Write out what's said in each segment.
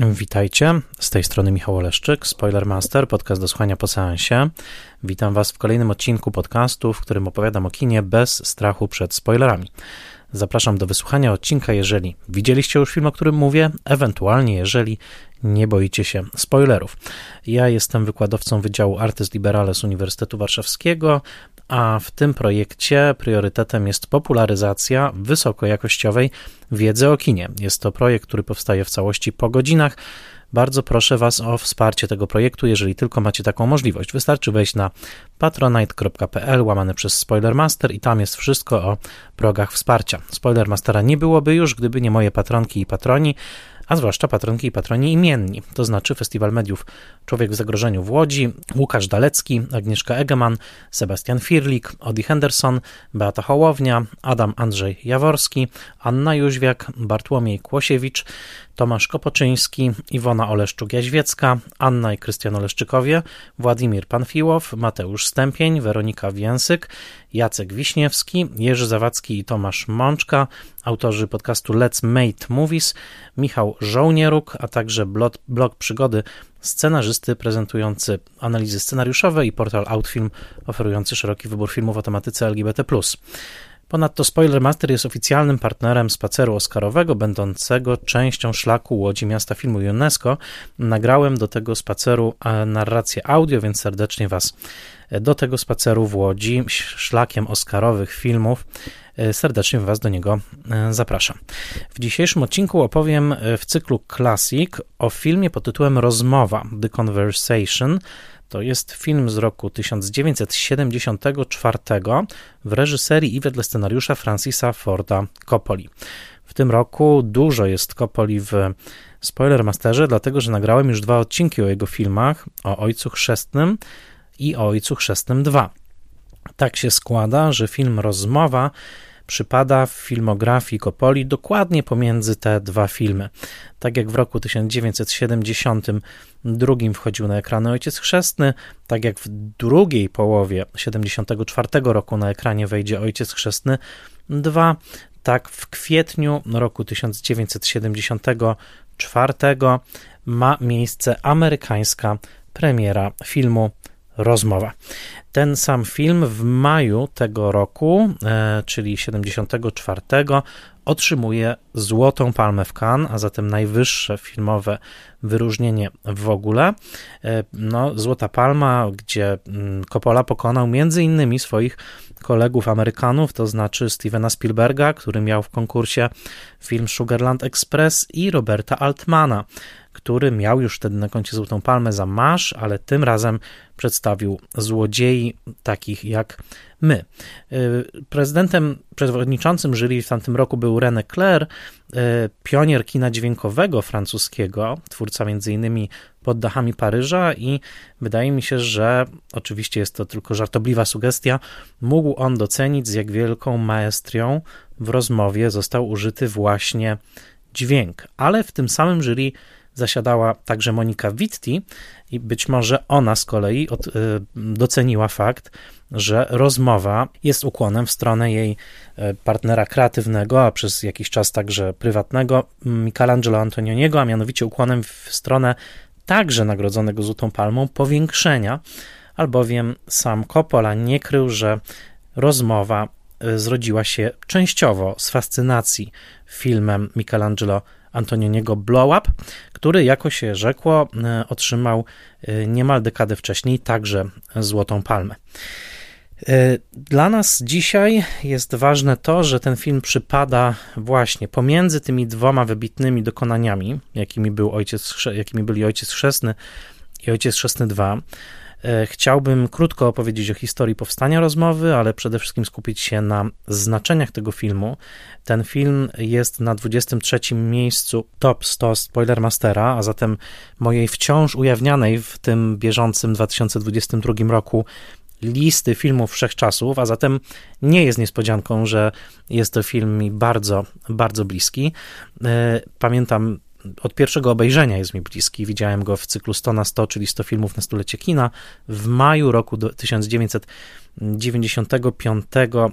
Witajcie, z tej strony Michał Oleszczyk, Spoilermaster, podcast do słuchania po seansie. Witam Was w kolejnym odcinku podcastu, w którym opowiadam o kinie bez strachu przed spoilerami. Zapraszam do wysłuchania odcinka, jeżeli widzieliście już film, o którym mówię, ewentualnie jeżeli nie boicie się spoilerów. Ja jestem wykładowcą Wydziału Artys Liberales Uniwersytetu Warszawskiego, a w tym projekcie priorytetem jest popularyzacja wysokojakościowej wiedzy o kinie. Jest to projekt, który powstaje w całości po godzinach. Bardzo proszę Was o wsparcie tego projektu, jeżeli tylko macie taką możliwość. Wystarczy wejść na patronite.pl łamane przez Spoilermaster i tam jest wszystko o progach wsparcia. Spoilermastera nie byłoby już, gdyby nie moje patronki i patroni, a zwłaszcza patronki i patroni imienni, to znaczy Festiwal Mediów Człowiek w Zagrożeniu w Łodzi, Łukasz Dalecki, Agnieszka Egeman, Sebastian Firlik, Odi Henderson, Beata Hołownia, Adam Andrzej Jaworski, Anna Jóźwiak, Bartłomiej Kłosiewicz, Tomasz Kopoczyński, Iwona Oleszczuk-Jaźwiecka, Anna i Krystian Oleszczykowie, Władimir Panfiłow, Mateusz Stępień, Weronika Więsyk, Jacek Wiśniewski, Jerzy Zawadzki i Tomasz Mączka, autorzy podcastu Let's Mate Movies, Michał Żołnieruk, a także blog, blog przygody scenarzysty prezentujący analizy scenariuszowe i portal Outfilm oferujący szeroki wybór filmów o tematyce LGBT+. Ponadto Spoilermaster jest oficjalnym partnerem spaceru oscarowego, będącego częścią szlaku Łodzi Miasta Filmu UNESCO. Nagrałem do tego spaceru e, narrację audio, więc serdecznie Was e, do tego spaceru w Łodzi, szlakiem oscarowych filmów, e, serdecznie Was do niego zapraszam. W dzisiejszym odcinku opowiem w cyklu Classic o filmie pod tytułem Rozmowa, The Conversation, to jest film z roku 1974 w reżyserii i wedle scenariusza Francisa Forda Coppoli. W tym roku dużo jest Coppoli w Spoilermasterze, dlatego że nagrałem już dwa odcinki o jego filmach, o Ojcu Chrzestnym i o Ojcu Chrzestnym 2. Tak się składa, że film Rozmowa przypada w filmografii Coppoli dokładnie pomiędzy te dwa filmy. Tak jak w roku 1972 wchodził na ekrany Ojciec Chrzestny, tak jak w drugiej połowie 1974 roku na ekranie wejdzie Ojciec Chrzestny 2, tak w kwietniu roku 1974 ma miejsce amerykańska premiera filmu Rozmowa. Ten sam film w maju tego roku, e, czyli 74, otrzymuje Złotą Palmę w Cannes, a zatem najwyższe filmowe wyróżnienie w ogóle. E, no, Złota Palma, gdzie mm, Coppola pokonał między innymi swoich kolegów Amerykanów, to znaczy Stevena Spielberga, który miał w konkursie film Sugarland Express i Roberta Altmana, który miał już wtedy na koncie Złotą Palmę za Masz, ale tym razem przedstawił złodziei takich jak my. Y, prezydentem, przewodniczącym jury w tamtym roku był René Clair, y, pionier kina dźwiękowego francuskiego, twórca m.in. Pod dachami Paryża i wydaje mi się, że oczywiście jest to tylko żartobliwa sugestia, mógł on docenić z jak wielką maestrią w rozmowie został użyty właśnie dźwięk, ale w tym samym jury zasiadała także Monika Witti i być może ona z kolei od, y, doceniła fakt, że rozmowa jest ukłonem w stronę jej y, partnera kreatywnego, a przez jakiś czas także prywatnego, Michelangelo Antonioniego, a mianowicie ukłonem w stronę także nagrodzonego Złotą Palmą powiększenia, albowiem sam Coppola nie krył, że rozmowa y, zrodziła się częściowo z fascynacji filmem Michelangelo Antonioniego Blow Up, który, jako się rzekło, e, otrzymał e, niemal dekadę wcześniej także Złotą Palmę. E, dla nas dzisiaj jest ważne to, że ten film przypada właśnie pomiędzy tymi dwoma wybitnymi dokonaniami, jakimi, był ojciec, jakimi byli Ojciec Chrzestny i Ojciec Chrzestny 2. E, chciałbym krótko opowiedzieć o historii powstania rozmowy, ale przede wszystkim skupić się na znaczeniach tego filmu. Ten film jest na 23 miejscu top 100 Spoilermastera, a zatem mojej wciąż ujawnianej w tym bieżącym 2022 roku listy filmów wszechczasów, a zatem nie jest niespodzianką, że jest to film mi bardzo, bardzo bliski. E, pamiętam od pierwszego obejrzenia jest mi bliski. Widziałem go w cyklu 100 na 100, czyli 100 filmów na stulecie kina w maju roku 1995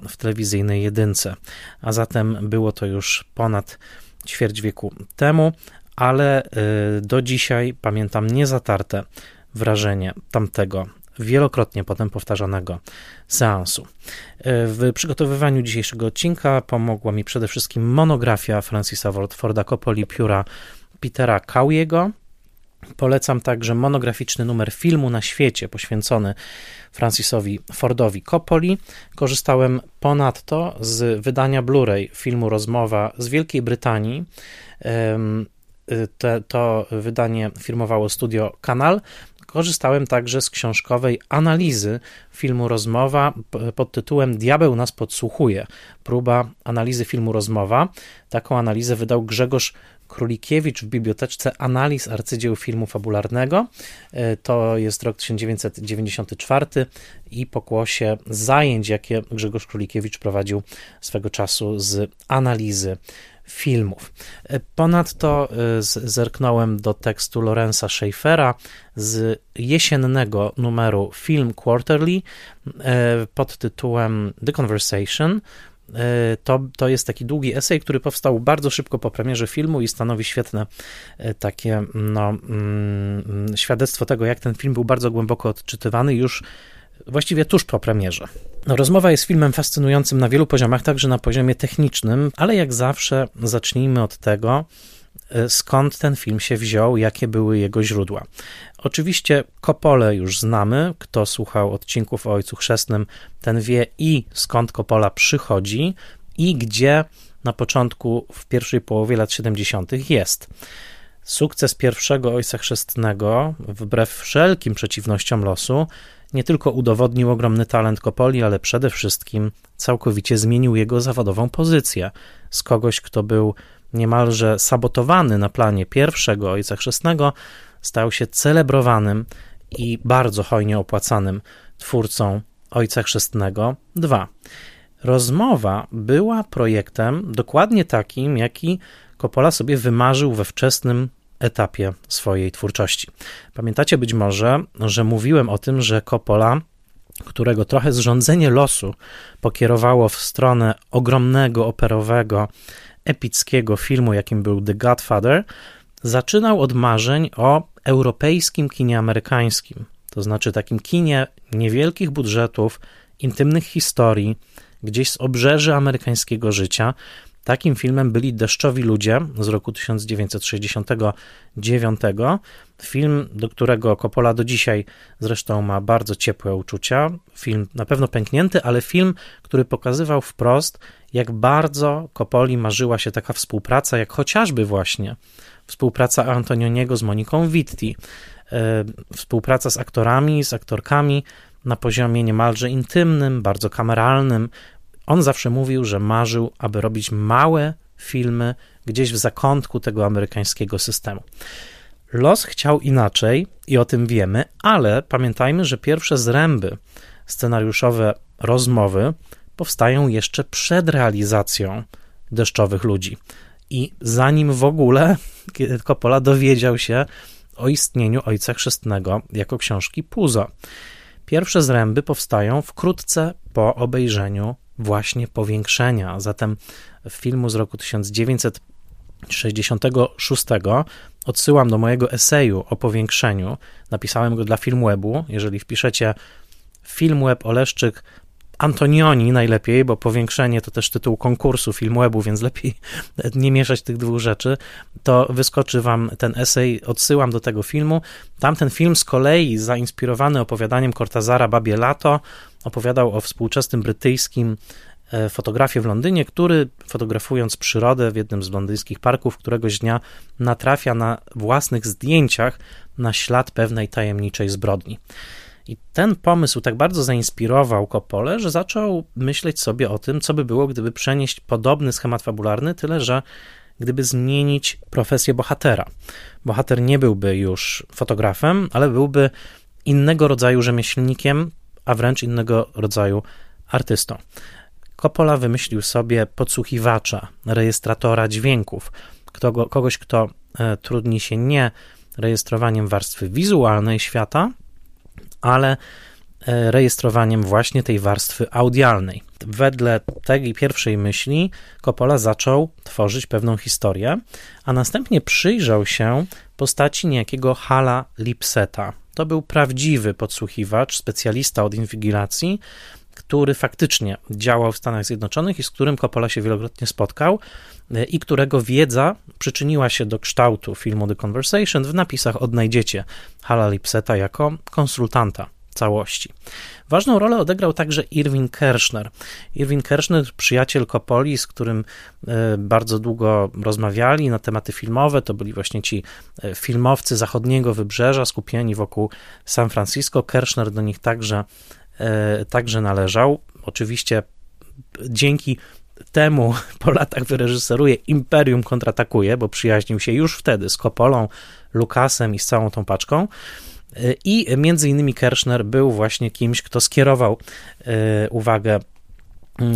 w telewizyjnej jedynce. A zatem było to już ponad ćwierć wieku temu, ale do dzisiaj pamiętam niezatarte wrażenie tamtego wielokrotnie potem powtarzanego seansu. W przygotowywaniu dzisiejszego odcinka pomogła mi przede wszystkim monografia Francisa Forda Coppoli pióra Petera Kauiego. Polecam także monograficzny numer filmu na świecie poświęcony Francisowi Fordowi Coppoli. Korzystałem ponadto z wydania Blu-ray filmu Rozmowa z Wielkiej Brytanii. Te, to wydanie firmowało studio Kanal. Korzystałem także z książkowej analizy filmu Rozmowa pod tytułem Diabeł nas podsłuchuje. Próba analizy filmu Rozmowa. Taką analizę wydał Grzegorz Królikiewicz w biblioteczce analiz arcydzieł filmu fabularnego. E, to jest rok 1994 i pokłosie zajęć, jakie Grzegorz Królikiewicz prowadził swego czasu z analizy filmów. E, ponadto e, zerknąłem do tekstu Lorenza Schaeffera z jesiennego numeru Film Quarterly pod tytułem The Conversation to, to jest taki długi esej, który powstał bardzo szybko po premierze filmu i stanowi świetne e, takie no, mm, świadectwo tego, jak ten film był bardzo głęboko odczytywany już właściwie tuż po premierze. No, rozmowa jest filmem fascynującym na wielu poziomach, także na poziomie technicznym, ale jak zawsze zacznijmy od tego, E, skąd ten film się wziął, jakie były jego źródła. Oczywiście Kopole już znamy, kto słuchał odcinków o Ojcu Chrzestnym, ten wie i skąd Kopola przychodzi i gdzie na początku, w pierwszej połowie lat 70. jest. Sukces pierwszego Ojca Chrzestnego, wbrew wszelkim przeciwnościom losu, nie tylko udowodnił ogromny talent Kopoli, ale przede wszystkim całkowicie zmienił jego zawodową pozycję. Z kogoś, kto był niemalże sabotowany na planie pierwszego Ojca Chrzestnego, stał się celebrowanym i bardzo hojnie opłacanym twórcą Ojca Chrzestnego 2. Rozmowa była projektem dokładnie takim, jaki Coppola sobie wymarzył we wczesnym etapie swojej twórczości. Pamiętacie być może, że mówiłem o tym, że Coppola którego trochę zrządzenie losu pokierowało w stronę ogromnego, operowego epickiego filmu, jakim był The Godfather, zaczynał od marzeń o europejskim kinie amerykańskim, to znaczy takim kinie niewielkich budżetów, intymnych historii, gdzieś z obrzeży amerykańskiego życia. Takim filmem byli Deszczowi Ludzie z roku 1969. Film, do którego Coppola do dzisiaj zresztą ma bardzo ciepłe uczucia. Film na pewno pęknięty, ale film, który pokazywał wprost, jak bardzo Kopoli marzyła się taka współpraca, jak chociażby właśnie współpraca Antonioniego z Moniką Witti, e, współpraca z aktorami, z aktorkami na poziomie niemalże intymnym, bardzo kameralnym. On zawsze mówił, że marzył, aby robić małe filmy gdzieś w zakątku tego amerykańskiego systemu. Los chciał inaczej i o tym wiemy, ale pamiętajmy, że pierwsze zręby scenariuszowe rozmowy powstają jeszcze przed realizacją deszczowych ludzi. I zanim w ogóle Coppola dowiedział się o istnieniu Ojca Chrzestnego jako książki Puzo. Pierwsze zręby powstają wkrótce po obejrzeniu właśnie powiększenia. Zatem filmu z roku 1966 odsyłam do mojego eseju o powiększeniu. Napisałem go dla Filmwebu. Jeżeli wpiszecie Filmweb Oleszczyk Antonioni najlepiej, bo powiększenie to też tytuł konkursu Filmwebu, więc lepiej nie mieszać tych dwóch rzeczy, to wyskoczy wam ten esej, odsyłam do tego filmu. Tamten film z kolei zainspirowany opowiadaniem Cortazara Babie Lato opowiadał o współczesnym brytyjskim e, fotografie w Londynie, który fotografując przyrodę w jednym z londyńskich parków, któregoś dnia natrafia na własnych zdjęciach na ślad pewnej tajemniczej zbrodni. I ten pomysł tak bardzo zainspirował Coppole, że zaczął myśleć sobie o tym, co by było, gdyby przenieść podobny schemat fabularny, tyle że gdyby zmienić profesję bohatera. Bohater nie byłby już fotografem, ale byłby innego rodzaju rzemieślnikiem, a wręcz innego rodzaju artystą. Coppola wymyślił sobie podsłuchiwacza, rejestratora dźwięków, kogoś, kto e, trudni się nie rejestrowaniem warstwy wizualnej świata, ale e, rejestrowaniem właśnie tej warstwy audialnej. Wedle tej pierwszej myśli Coppola zaczął tworzyć pewną historię, a następnie przyjrzał się postaci niejakiego Hala Lipseta. To był prawdziwy podsłuchiwacz, specjalista od inwigilacji, który faktycznie działał w Stanach Zjednoczonych i z którym Coppola się wielokrotnie spotkał e, i którego wiedza przyczyniła się do kształtu filmu The Conversation. W napisach odnajdziecie Hala Lipseta jako konsultanta całości. Ważną rolę odegrał także Irwin Kershner. Irwin Kershner, przyjaciel Coppoli, z którym e, bardzo długo rozmawiali na tematy filmowe, to byli właśnie ci e, filmowcy zachodniego wybrzeża skupieni wokół San Francisco. Kershner do nich także także należał. Oczywiście dzięki temu po latach wyreżyseruje Imperium kontratakuje, bo przyjaźnił się już wtedy z Kopolą, Lukasem i z całą tą paczką. E, I między innymi Kershner był właśnie kimś, kto skierował e, uwagę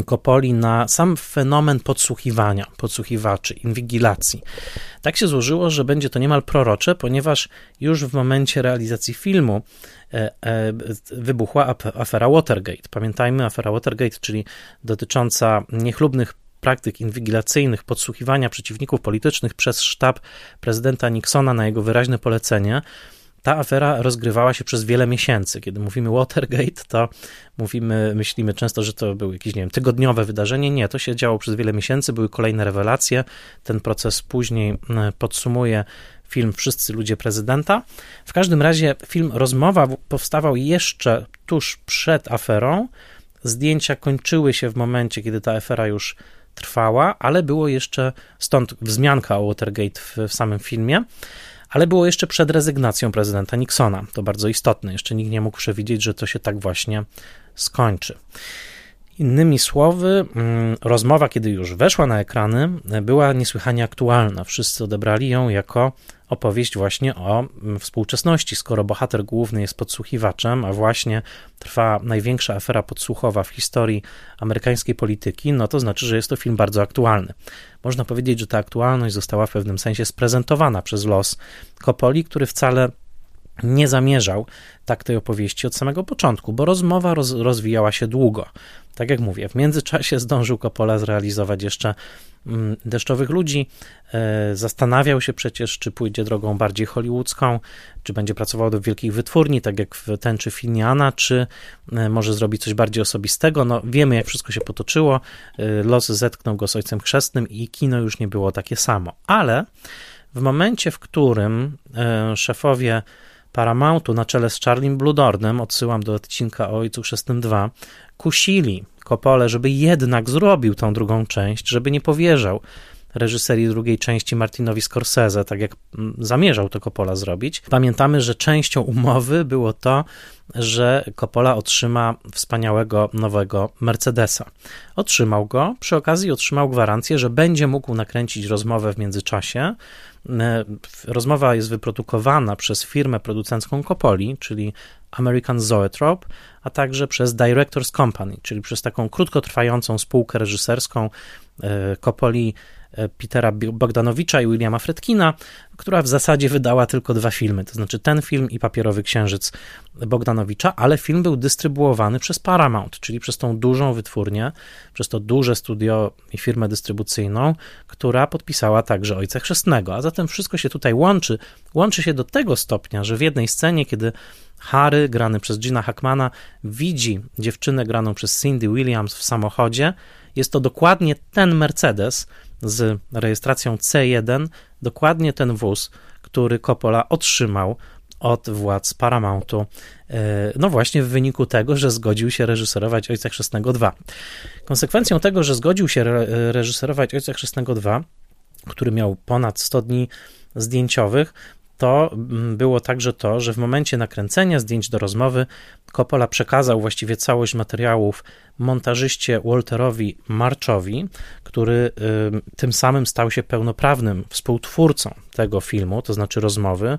Kopoli na sam fenomen podsłuchiwania, podsłuchiwaczy, inwigilacji. Tak się złożyło, że będzie to niemal prorocze, ponieważ już w momencie realizacji filmu E, e, wybuchła afera Watergate. Pamiętajmy, afera Watergate, czyli dotycząca niechlubnych praktyk inwigilacyjnych, podsłuchiwania przeciwników politycznych przez sztab prezydenta Nixona na jego wyraźne polecenie. Ta afera rozgrywała się przez wiele miesięcy. Kiedy mówimy Watergate, to mówimy, myślimy często, że to było jakieś, nie wiem, tygodniowe wydarzenie. Nie, to się działo przez wiele miesięcy, były kolejne rewelacje. Ten proces później podsumuje film Wszyscy ludzie prezydenta. W każdym razie film Rozmowa powstawał jeszcze tuż przed aferą. Zdjęcia kończyły się w momencie, kiedy ta afera już trwała, ale było jeszcze, stąd wzmianka o Watergate w, w samym filmie, ale było jeszcze przed rezygnacją prezydenta Nixona. To bardzo istotne. Jeszcze nikt nie mógł przewidzieć, że to się tak właśnie skończy. Innymi słowy, mm, rozmowa, kiedy już weszła na ekrany, była niesłychanie aktualna. Wszyscy odebrali ją jako opowieść właśnie o mm, współczesności. Skoro bohater główny jest podsłuchiwaczem, a właśnie trwa największa afera podsłuchowa w historii amerykańskiej polityki, no to znaczy, że jest to film bardzo aktualny. Można powiedzieć, że ta aktualność została w pewnym sensie sprezentowana przez los Kopoli, który wcale nie zamierzał tak tej opowieści od samego początku, bo rozmowa roz, rozwijała się długo. Tak jak mówię, w międzyczasie zdążył Coppola zrealizować jeszcze mm, Deszczowych Ludzi. E, zastanawiał się przecież, czy pójdzie drogą bardziej hollywoodzką, czy będzie pracował do wielkich wytwórni, tak jak w czy Finiana, czy e, może zrobić coś bardziej osobistego. No, wiemy, jak wszystko się potoczyło. E, los zetknął go z ojcem chrzestnym i kino już nie było takie samo. Ale w momencie, w którym szefowie Paramountu na czele z Charlie Bludornem, odsyłam do odcinka o Ojcu Chrzestnym 2, kusili Kopole, żeby jednak zrobił tą drugą część, żeby nie powierzał reżyserii drugiej części Martinowi Scorsese, tak jak mm, zamierzał to Coppola zrobić. Pamiętamy, że częścią umowy było to, że Coppola otrzyma wspaniałego nowego Mercedesa. Otrzymał go, przy okazji otrzymał gwarancję, że będzie mógł nakręcić rozmowę w międzyczasie. E, rozmowa jest wyprodukowana przez firmę producencką Coppoli, czyli American Zoetrope, a także przez Directors Company, czyli przez taką krótkotrwającą spółkę reżyserską e, Coppoli E, Petera Bogdanowicza i Williama Fredkina, która w zasadzie wydała tylko dwa filmy, to znaczy ten film i Papierowy Księżyc Bogdanowicza, ale film był dystrybuowany przez Paramount, czyli przez tą dużą wytwórnię, przez to duże studio i firmę dystrybucyjną, która podpisała także Ojca Chrzestnego. A zatem wszystko się tutaj łączy. Łączy się do tego stopnia, że w jednej scenie, kiedy Harry, grany przez Gina Hackmana, widzi dziewczynę graną przez Cindy Williams w samochodzie, jest to dokładnie ten Mercedes, z rejestracją C1 dokładnie ten wóz, który Coppola otrzymał od władz Paramountu, e, no właśnie w wyniku tego, że zgodził się reżyserować Ojca Chrzestnego 2. Konsekwencją tego, że zgodził się reżyserować Ojca Chrzestnego 2, który miał ponad 100 dni zdjęciowych, to mm, było także to, że w momencie nakręcenia zdjęć do rozmowy Coppola przekazał właściwie całość materiałów montażyście Walterowi Marchowi, który y, tym samym stał się pełnoprawnym współtwórcą tego filmu, to znaczy rozmowy,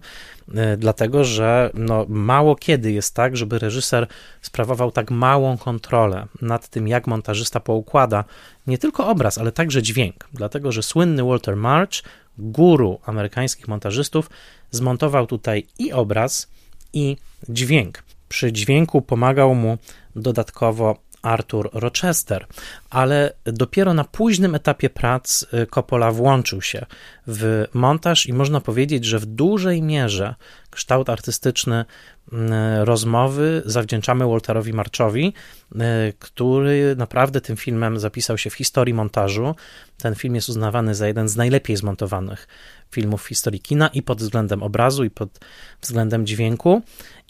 y, dlatego że no, mało kiedy jest tak, żeby reżyser sprawował tak małą kontrolę nad tym, jak montażysta poukłada nie tylko obraz, ale także dźwięk, dlatego że słynny Walter March, guru amerykańskich montażystów, zmontował tutaj i obraz, i dźwięk. Przy dźwięku pomagał mu dodatkowo Arthur Rochester, ale dopiero na późnym etapie prac y, Coppola włączył się w montaż i można powiedzieć, że w dużej mierze kształt artystyczny y, rozmowy zawdzięczamy Walterowi Marchowi, y, który naprawdę tym filmem zapisał się w historii montażu. Ten film jest uznawany za jeden z najlepiej zmontowanych filmów w historii kina i pod względem obrazu, i pod względem dźwięku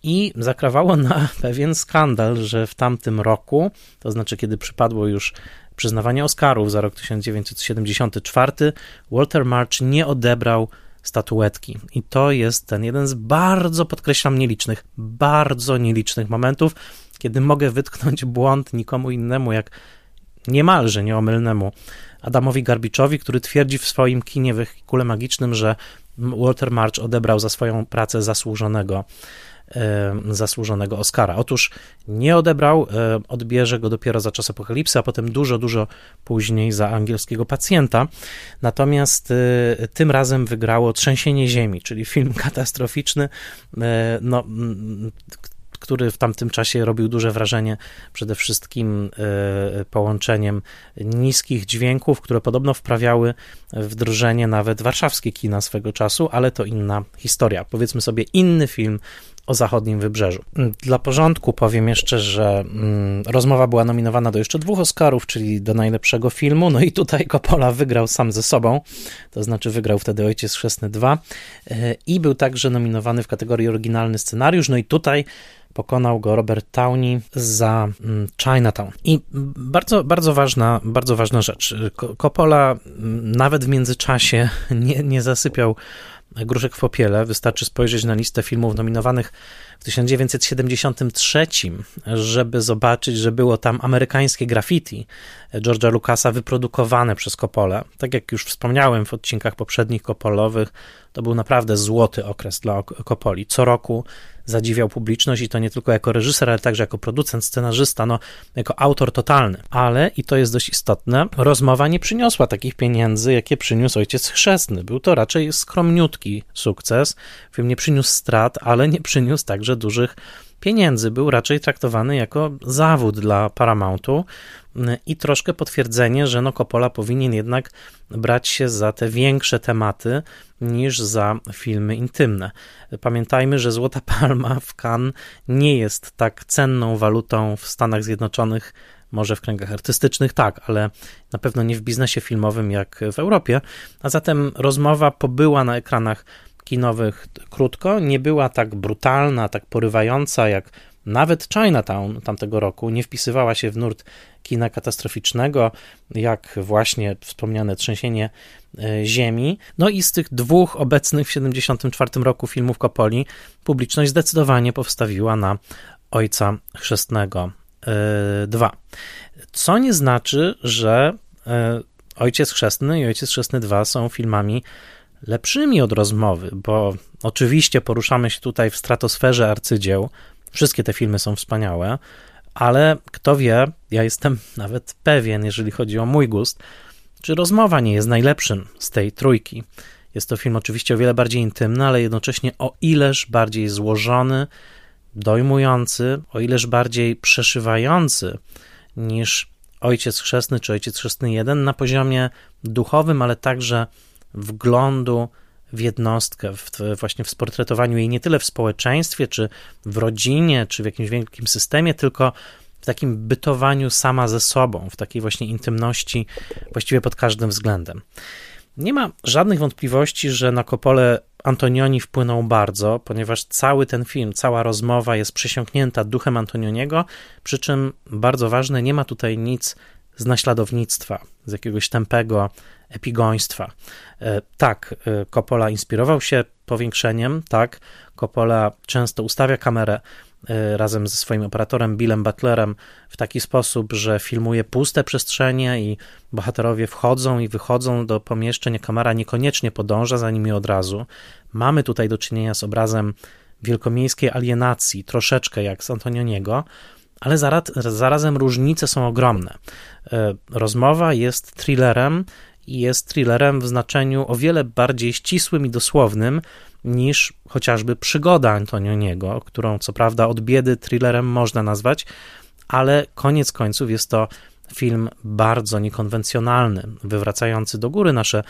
i zakrawało na pewien skandal, że w tamtym roku, to znaczy kiedy przypadło już przyznawanie Oscarów za rok 1974, Walter March nie odebrał statuetki. I to jest ten jeden z bardzo, podkreślam, nielicznych, bardzo nielicznych momentów, kiedy mogę wytknąć błąd nikomu innemu, jak niemalże nieomylnemu Adamowi Garbiczowi, który twierdzi w swoim kinie wehikule magicznym, że Walter March odebrał za swoją pracę zasłużonego zasłużonego Oscara. Otóż nie odebrał, odbierze go dopiero za czas apokalipsy, a potem dużo, dużo później za angielskiego pacjenta. Natomiast e, tym razem wygrało Trzęsienie Ziemi, czyli film katastroficzny, e, no, który w tamtym czasie robił duże wrażenie przede wszystkim e, połączeniem niskich dźwięków, które podobno wprawiały w drżenie nawet warszawskie kina swego czasu, ale to inna historia. Powiedzmy sobie inny film o zachodnim wybrzeżu. Dla porządku powiem jeszcze, że mm, rozmowa była nominowana do jeszcze dwóch Oscarów, czyli do najlepszego filmu. No i tutaj Coppola wygrał sam ze sobą, to znaczy wygrał wtedy Ojciec Chrzestny 2 e, i był także nominowany w kategorii oryginalny scenariusz. No i tutaj pokonał go Robert Downey za mm, Chinatown. I bardzo, bardzo ważna, bardzo ważna rzecz. Coppola mm, nawet w międzyczasie nie, nie zasypiał gruszek w popiele. Wystarczy spojrzeć na listę filmów nominowanych w 1973, żeby zobaczyć, że było tam amerykańskie graffiti George'a Lucasa wyprodukowane przez Coppolę. Tak jak już wspomniałem w odcinkach poprzednich Coppolowych, to był naprawdę złoty okres dla Coppoli. Co roku zadziwiał publiczność i to nie tylko jako reżyser, ale także jako producent, scenarzysta, no jako autor totalny. Ale, i to jest dość istotne, rozmowa nie przyniosła takich pieniędzy, jakie przyniósł Ojciec Chrzestny. Był to raczej skromniutki sukces. Film nie przyniósł strat, ale nie przyniósł także dużych pieniędzy. Był raczej traktowany jako zawód dla Paramountu i troszkę potwierdzenie, że no Coppola powinien jednak brać się za te większe tematy niż za filmy intymne. Pamiętajmy, że Złota Palma w Cannes nie jest tak cenną walutą w Stanach Zjednoczonych, może w kręgach artystycznych tak, ale na pewno nie w biznesie filmowym jak w Europie, a zatem rozmowa pobyła na ekranach kinowych krótko, nie była tak brutalna, tak porywająca jak nawet Chinatown tamtego roku nie wpisywała się w nurt kina katastroficznego, jak właśnie wspomniane trzęsienie e, ziemi. No i z tych dwóch obecnych w 1974 roku filmów Coppoli publiczność zdecydowanie powstawiła na Ojca Chrzestnego 2. E, Co nie znaczy, że e, Ojciec Chrzestny i Ojciec Chrzestny 2 są filmami lepszymi od rozmowy, bo oczywiście poruszamy się tutaj w stratosferze arcydzieł. Wszystkie te filmy są wspaniałe, ale kto wie, ja jestem nawet pewien, jeżeli chodzi o mój gust, czy rozmowa nie jest najlepszym z tej trójki. Jest to film oczywiście o wiele bardziej intymny, ale jednocześnie o ileż bardziej złożony, dojmujący, o ileż bardziej przeszywający niż Ojciec Chrzestny czy Ojciec Chrzestny 1 na poziomie duchowym, ale także wglądu w jednostkę, w, właśnie w sportretowaniu jej nie tyle w społeczeństwie, czy w rodzinie, czy w jakimś wielkim systemie, tylko w takim bytowaniu sama ze sobą, w takiej właśnie intymności, właściwie pod każdym względem. Nie ma żadnych wątpliwości, że na Kopole Antonioni wpłynął bardzo, ponieważ cały ten film, cała rozmowa jest przesiąknięta duchem Antonioniego, przy czym bardzo ważne, nie ma tutaj nic z naśladownictwa, z jakiegoś tępego epigoństwa. E, tak, e, Coppola inspirował się powiększeniem, tak, Coppola często ustawia kamerę e, razem ze swoim operatorem Billem Butlerem w taki sposób, że filmuje puste przestrzenie i bohaterowie wchodzą i wychodzą do pomieszczeń, kamera niekoniecznie podąża za nimi od razu. Mamy tutaj do czynienia z obrazem wielkomiejskiej alienacji, troszeczkę jak z Antonioniego, ale zarazem różnice są ogromne. Rozmowa jest thrillerem, i jest thrillerem w znaczeniu o wiele bardziej ścisłym i dosłownym niż chociażby przygoda Antonioniego, którą co prawda od biedy thrillerem można nazwać, ale koniec końców jest to film bardzo niekonwencjonalny, wywracający do góry nasze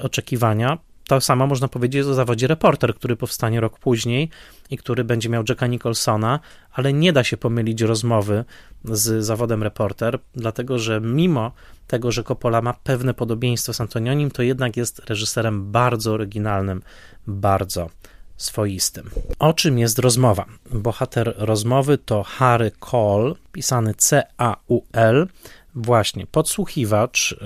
oczekiwania. To samo można powiedzieć o zawodzie reporter, który powstanie rok później i który będzie miał Jacka Nicholsona, ale nie da się pomylić rozmowy z zawodem reporter, dlatego że mimo tego, że Coppola ma pewne podobieństwo z Antonionim, to jednak jest reżyserem bardzo oryginalnym, bardzo swoistym. O czym jest rozmowa? Bohater rozmowy to Harry Cole, pisany C-A-U-L, właśnie podsłuchiwacz,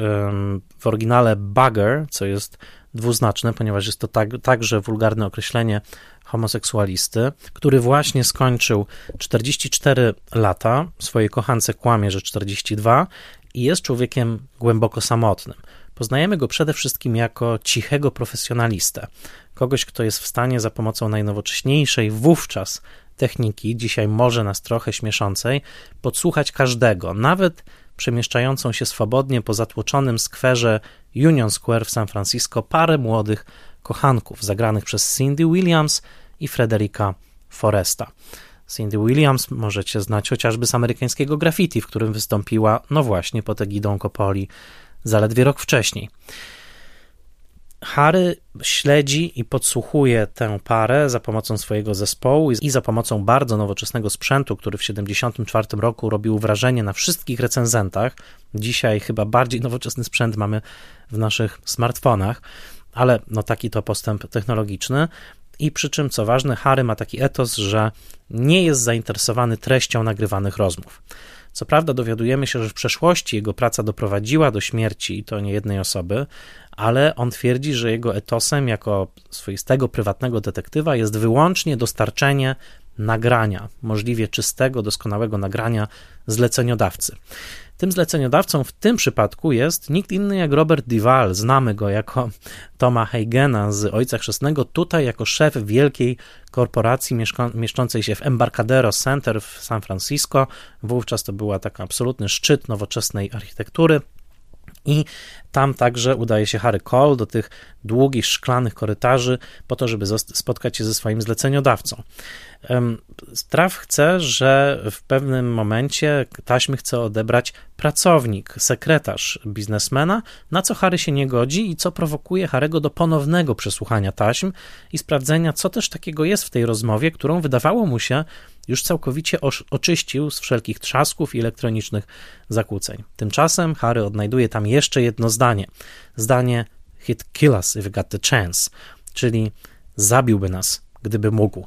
w oryginale bugger, co jest dwuznaczne, ponieważ jest to tak, także wulgarne określenie homoseksualisty, który właśnie skończył 44 lata, swojej kochance kłamie, że 42 i jest człowiekiem głęboko samotnym. Poznajemy go przede wszystkim jako cichego profesjonalistę, kogoś, kto jest w stanie za pomocą najnowocześniejszej wówczas techniki, dzisiaj może nas trochę śmieszącej, podsłuchać każdego, nawet przemieszczającą się swobodnie po zatłoczonym skwerze Union Square w San Francisco parę młodych kochanków zagranych przez Cindy Williams i Frederica Foresta. Cindy Williams możecie znać chociażby z amerykańskiego graffiti, w którym wystąpiła, no właśnie, pod egidą Coppoli zaledwie rok wcześniej. Harry śledzi i podsłuchuje tę parę za pomocą swojego zespołu i za pomocą bardzo nowoczesnego sprzętu, który w 1974 roku robił wrażenie na wszystkich recenzentach. Dzisiaj chyba bardziej nowoczesny sprzęt mamy w naszych smartfonach, ale no taki to postęp technologiczny. I przy czym, co ważne, Harry ma taki etos, że nie jest zainteresowany treścią nagrywanych rozmów. Co prawda dowiadujemy się, że w przeszłości jego praca doprowadziła do śmierci i to nie jednej osoby, ale on twierdzi, że jego etosem jako swoistego prywatnego detektywa jest wyłącznie dostarczenie nagrania, możliwie czystego, doskonałego nagrania zleceniodawcy. Tym zleceniodawcą w tym przypadku jest nikt inny jak Robert Duval. Znamy go jako Toma Heigena z Ojca Chrzestnego, tutaj jako szef wielkiej korporacji mieszczącej się w Embarcadero Center w San Francisco. Wówczas to była taka absolutny szczyt nowoczesnej architektury. I tam także udaje się Harry Cole do tych długich, szklanych korytarzy po to, żeby spotkać się ze swoim zleceniodawcą. Straf chce, że w pewnym momencie taśmy chce odebrać pracownik, sekretarz biznesmena, na co Harry się nie godzi i co prowokuje Harego do ponownego przesłuchania taśm i sprawdzenia, co też takiego jest w tej rozmowie, którą wydawało mu się już całkowicie oczyścił z wszelkich trzasków i elektronicznych zakłóceń. Tymczasem Harry odnajduje tam jeszcze jedno zdanie. Zdanie hit kill us if got the chance, czyli zabiłby nas, gdyby mógł.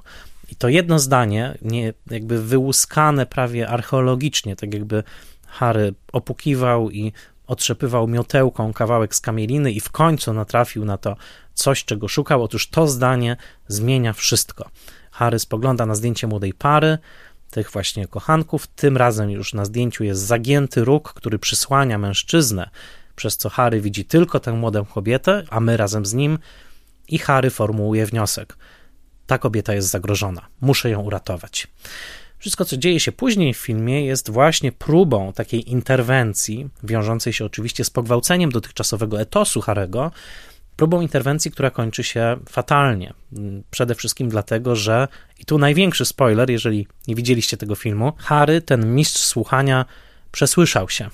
I to jedno zdanie, nie, jakby wyłuskane prawie archeologicznie, tak jakby Harry opukiwał i otrzepywał miotełką kawałek z kamieliny i w końcu natrafił na to coś, czego szukał. Otóż to zdanie zmienia wszystko. Harry spogląda na zdjęcie młodej pary, tych właśnie kochanków. Tym razem już na zdjęciu jest zagięty róg, który przysłania mężczyznę, przez co Harry widzi tylko tę młodą kobietę, a my razem z nim. I Harry formułuje wniosek: Ta kobieta jest zagrożona, muszę ją uratować. Wszystko, co dzieje się później w filmie, jest właśnie próbą takiej interwencji, wiążącej się oczywiście z pogwałceniem dotychczasowego etosu Harego, próbą interwencji, która kończy się fatalnie. Przede wszystkim dlatego, że, i tu największy spoiler, jeżeli nie widzieliście tego filmu, Harry, ten mistrz słuchania, przesłyszał się.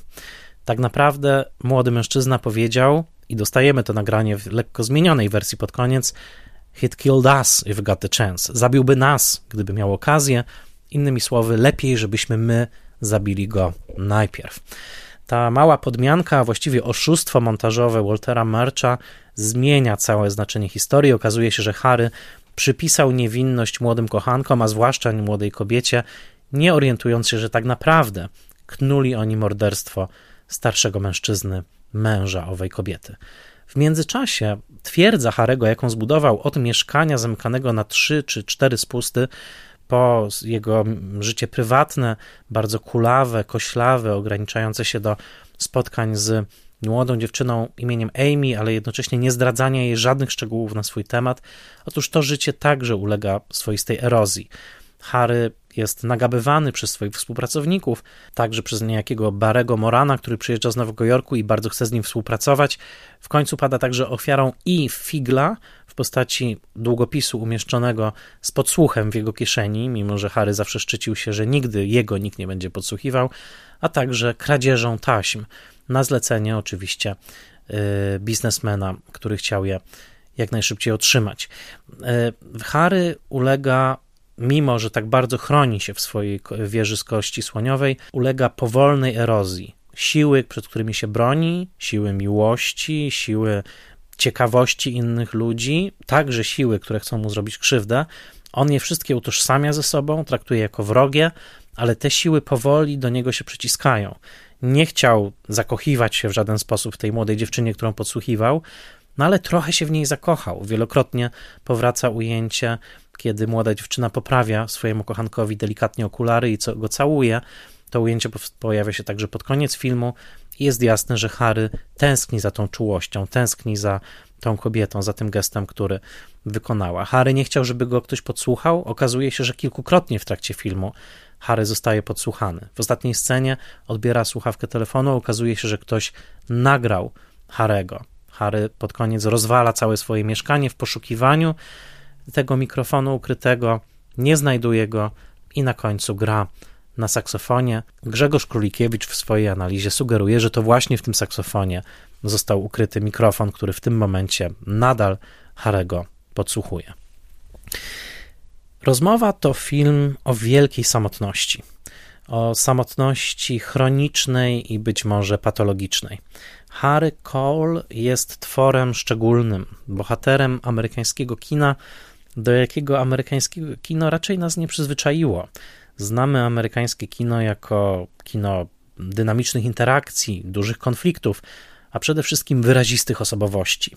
Tak naprawdę młody mężczyzna powiedział, i dostajemy to nagranie w lekko zmienionej wersji pod koniec, He'd killed us if got the chance. Zabiłby nas, gdyby miał okazję. Innymi słowy, lepiej, żebyśmy my zabili go najpierw. Ta mała podmianka, a właściwie oszustwo montażowe Waltera Marcha zmienia całe znaczenie historii. Okazuje się, że Harry przypisał niewinność młodym kochankom, a zwłaszcza młodej kobiecie, nie orientując się, że tak naprawdę knuli oni morderstwo starszego mężczyzny, męża owej kobiety. W międzyczasie twierdza Harego, jaką zbudował od mieszkania zamykanego na trzy czy cztery spusty, po jego życie prywatne, bardzo kulawe, koślawe, ograniczające się do spotkań z młodą dziewczyną imieniem Amy, ale jednocześnie nie zdradzania jej żadnych szczegółów na swój temat. Otóż to życie także ulega swoistej erozji. Harry jest nagabywany przez swoich współpracowników, także przez niejakiego Barego Morana, który przyjeżdża z Nowego Jorku i bardzo chce z nim współpracować. W końcu pada także ofiarą i Figla w postaci długopisu umieszczonego z podsłuchem w jego kieszeni, mimo że Harry zawsze szczycił się, że nigdy jego nikt nie będzie podsłuchiwał, a także kradzieżą taśm, na zlecenie oczywiście y, biznesmena, który chciał je jak najszybciej otrzymać. Y, Harry ulega mimo że tak bardzo chroni się w swojej wieży z kości słoniowej, ulega powolnej erozji. Siły, przed którymi się broni, siły miłości, siły ciekawości innych ludzi, także siły, które chcą mu zrobić krzywdę, on je wszystkie utożsamia ze sobą, traktuje jako wrogie, ale te siły powoli do niego się przyciskają. Nie chciał zakochiwać się w żaden sposób w tej młodej dziewczynie, którą podsłuchiwał, no ale trochę się w niej zakochał. Wielokrotnie powraca ujęcie, kiedy młoda dziewczyna poprawia swojemu kochankowi delikatnie okulary i go całuje. To ujęcie pojawia się także pod koniec filmu jest jasne, że Harry tęskni za tą czułością, tęskni za tą kobietą, za tym gestem, który wykonała. Harry nie chciał, żeby go ktoś podsłuchał. Okazuje się, że kilkukrotnie w trakcie filmu Harry zostaje podsłuchany. W ostatniej scenie odbiera słuchawkę telefonu, okazuje się, że ktoś nagrał Harego. Harry pod koniec rozwala całe swoje mieszkanie w poszukiwaniu tego mikrofonu ukrytego, nie znajduje go i na końcu gra na saksofonie. Grzegorz Królikiewicz w swojej analizie sugeruje, że to właśnie w tym saksofonie został ukryty mikrofon, który w tym momencie nadal Harego podsłuchuje. Rozmowa to film o wielkiej samotności. O samotności chronicznej i być może patologicznej. Harry Cole jest tworem szczególnym, bohaterem amerykańskiego kina, do jakiego amerykańskiego kino raczej nas nie przyzwyczaiło. Znamy amerykańskie kino jako kino dynamicznych interakcji, dużych konfliktów, a przede wszystkim wyrazistych osobowości.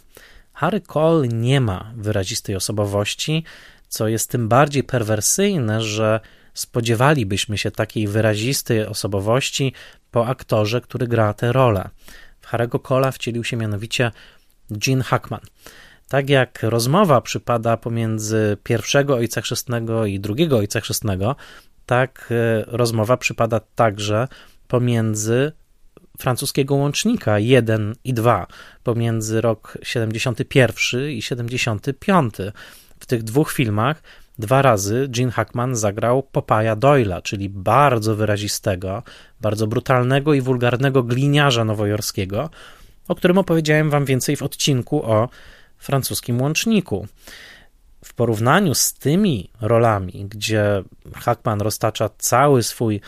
Harry Cole nie ma wyrazistej osobowości, co jest tym bardziej perwersyjne, że spodziewalibyśmy się takiej wyrazistej osobowości po aktorze, który gra tę rolę. W Harry'ego Cola wcielił się mianowicie Gene Hackman. Tak jak rozmowa przypada pomiędzy pierwszego ojca chrzestnego i drugiego ojca chrzestnego, tak e, rozmowa przypada także pomiędzy francuskiego łącznika 1 i 2, pomiędzy rok 71 i 75. W tych dwóch filmach dwa razy Gene Hackman zagrał Popaja Doyla, czyli bardzo wyrazistego, bardzo brutalnego i wulgarnego gliniarza nowojorskiego, o którym opowiedziałem wam więcej w odcinku o francuskim łączniku. Porównaniu z tymi rolami, gdzie Hackman roztacza cały swój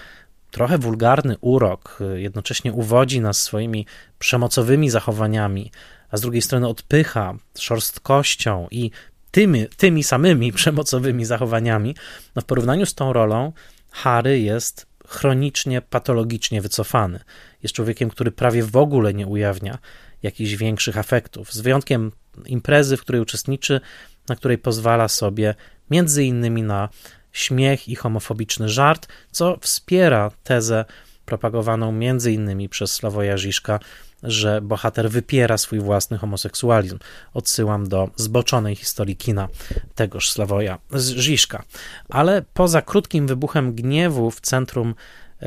trochę wulgarny urok, jednocześnie uwodzi nas swoimi przemocowymi zachowaniami, a z drugiej strony odpycha szorstkością i tymi, tymi samymi przemocowymi zachowaniami, no w porównaniu z tą rolą Harry jest chronicznie, patologicznie wycofany. Jest człowiekiem, który prawie w ogóle nie ujawnia jakichś większych afektów, z wyjątkiem imprezy, w której uczestniczy, na której pozwala sobie między innymi na śmiech i homofobiczny żart, co wspiera tezę propagowaną między innymi przez Sławoja Żiszka, że bohater wypiera swój własny homoseksualizm. Odsyłam do zboczonej historii kina tegoż Sławoja Żiszka. Ale poza krótkim wybuchem gniewu w centrum e,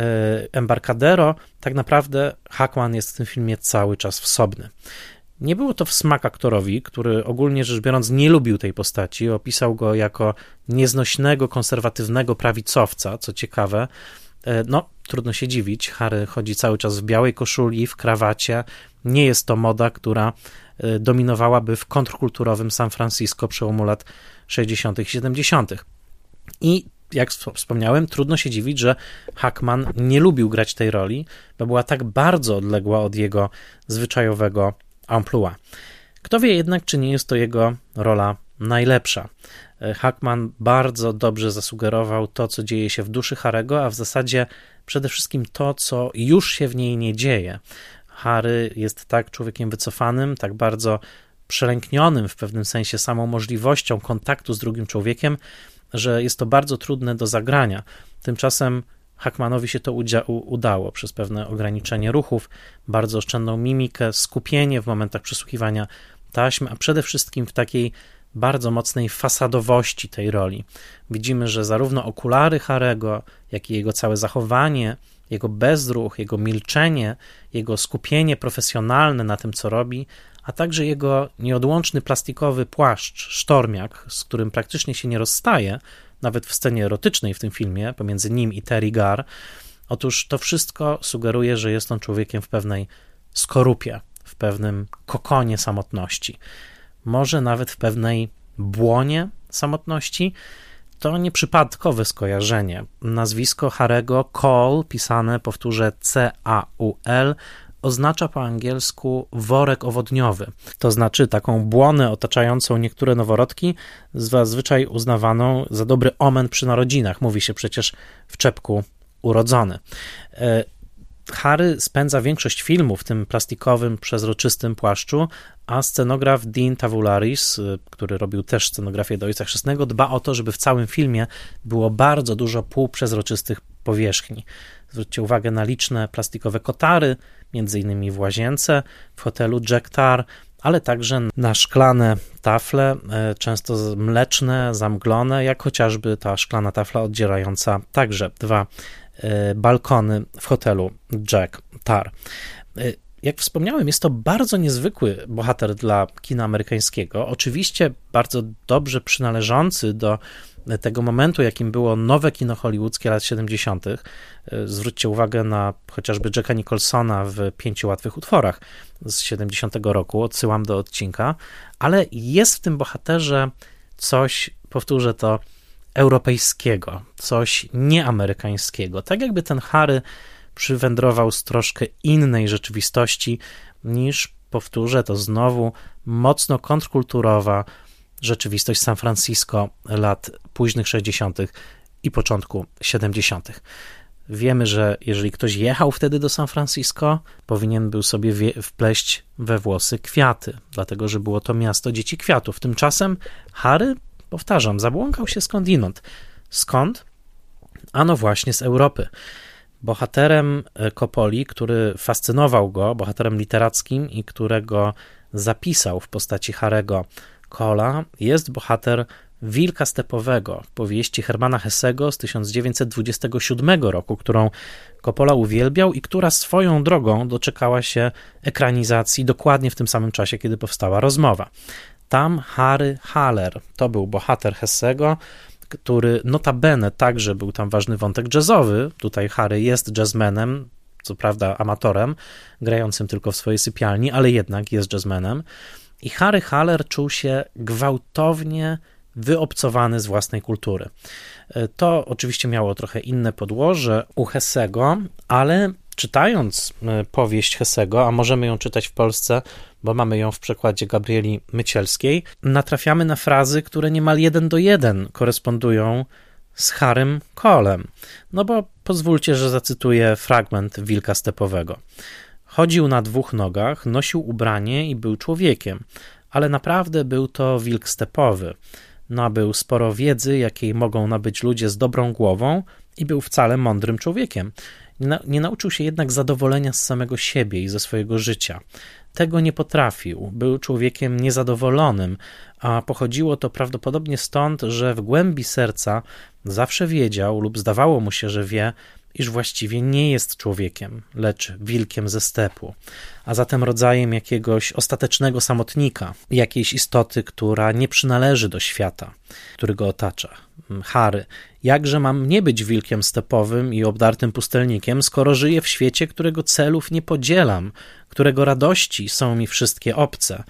Embarcadero, tak naprawdę Hackman jest w tym filmie cały czas wsobny. Nie było to w smak aktorowi, który ogólnie rzecz biorąc nie lubił tej postaci. Opisał go jako nieznośnego, konserwatywnego prawicowca, co ciekawe. E, no, trudno się dziwić. Harry chodzi cały czas w białej koszuli, w krawacie. Nie jest to moda, która e, dominowałaby w kontrkulturowym San Francisco przełomu lat 60. i 70. I jak wspomniałem, trudno się dziwić, że Hackman nie lubił grać tej roli, bo była tak bardzo odległa od jego zwyczajowego amplua. Kto wie jednak, czy nie jest to jego rola najlepsza. E, Hackman bardzo dobrze zasugerował to, co dzieje się w duszy Harego, a w zasadzie przede wszystkim to, co już się w niej nie dzieje. Harry jest tak człowiekiem wycofanym, tak bardzo przelęknionym w pewnym sensie samą możliwością kontaktu z drugim człowiekiem, że jest to bardzo trudne do zagrania. Tymczasem Hackmanowi się to udało przez pewne ograniczenie ruchów, bardzo oszczędną mimikę, skupienie w momentach przesłuchiwania taśmy, a przede wszystkim w takiej bardzo mocnej fasadowości tej roli. Widzimy, że zarówno okulary Harego, jak i jego całe zachowanie, jego bezruch, jego milczenie, jego skupienie profesjonalne na tym, co robi, a także jego nieodłączny plastikowy płaszcz, sztormiak, z którym praktycznie się nie rozstaje, nawet w scenie erotycznej w tym filmie, pomiędzy nim i Terry Gar. Otóż to wszystko sugeruje, że jest on człowiekiem w pewnej skorupie, w pewnym kokonie samotności, może nawet w pewnej błonie samotności. To nieprzypadkowe skojarzenie. Nazwisko Harego Cole, pisane powtórzę C-A-U-L, oznacza po angielsku worek owodniowy, to znaczy taką błonę otaczającą niektóre noworodki, zazwyczaj uznawaną za dobry omen przy narodzinach. Mówi się przecież w czepku urodzony. E, Harry spędza większość filmu w tym plastikowym, przezroczystym płaszczu, a scenograf Dean Tavularis, y, który robił też scenografię do Ojca Chrzestnego, dba o to, żeby w całym filmie było bardzo dużo półprzezroczystych powierzchni. Zwróćcie uwagę na liczne plastikowe kotary, innymi w łazience, w hotelu Jack Tar, ale także na szklane tafle, y, często mleczne, zamglone, jak chociażby ta szklana tafla oddzierająca także dwa y, balkony w hotelu Jack Tar jak wspomniałem, jest to bardzo niezwykły bohater dla kina amerykańskiego. Oczywiście bardzo dobrze przynależący do tego momentu, jakim było nowe kino hollywoodzkie lat 70. Zwróćcie uwagę na chociażby Jacka Nicholsona w Pięciu Łatwych Utworach z 70 roku, odsyłam do odcinka, ale jest w tym bohaterze coś, powtórzę to, europejskiego, coś nieamerykańskiego. Tak jakby ten Harry przywędrował z troszkę innej rzeczywistości niż, powtórzę to znowu, mocno kontrkulturowa rzeczywistość San Francisco lat późnych 60. i początku 70. Wiemy, że jeżeli ktoś jechał wtedy do San Francisco, powinien był sobie wpleść we włosy kwiaty, dlatego że było to miasto dzieci kwiatów. Tymczasem Harry, powtarzam, zabłąkał się skądinąd. Skąd? Ano właśnie z Europy. Bohaterem Kopoli, który fascynował go, bohaterem literackim i którego zapisał w postaci Harego Kola, jest bohater Wilka Stepowego w powieści Hermana Hessego z 1927 roku, którą Coppola uwielbiał i która swoją drogą doczekała się ekranizacji dokładnie w tym samym czasie, kiedy powstała rozmowa. Tam Harry Haller to był bohater Hessego, który notabene także był tam ważny wątek jazzowy. Tutaj Harry jest jazzmenem, co prawda amatorem, grającym tylko w swojej sypialni, ale jednak jest jazzmenem. I Harry Haller czuł się gwałtownie wyobcowany z własnej kultury. To oczywiście miało trochę inne podłoże u Hessego, ale czytając e, powieść Hessego, a możemy ją czytać w Polsce, bo mamy ją w przekładzie Gabrieli Mycielskiej, natrafiamy na frazy, które niemal jeden do jeden korespondują z Harym Kolem. No bo pozwólcie, że zacytuję fragment Wilka Stepowego. Chodził na dwóch nogach, nosił ubranie i był człowiekiem, ale naprawdę był to wilk stepowy. Nabył sporo wiedzy, jakiej mogą nabyć ludzie z dobrą głową i był wcale mądrym człowiekiem. Nie, nauczył się jednak zadowolenia z samego siebie i ze swojego życia. Tego nie potrafił, był człowiekiem niezadowolonym, a pochodziło to prawdopodobnie stąd, że w głębi serca zawsze wiedział lub zdawało mu się, że wie, iż właściwie nie jest człowiekiem, lecz wilkiem ze stepu, a zatem rodzajem jakiegoś ostatecznego samotnika, jakiejś istoty, która nie przynależy do świata, który go otacza. Harry, jakże mam nie być wilkiem stepowym i obdartym pustelnikiem, skoro żyję w świecie, którego celów nie podzielam, którego radości są mi wszystkie obce,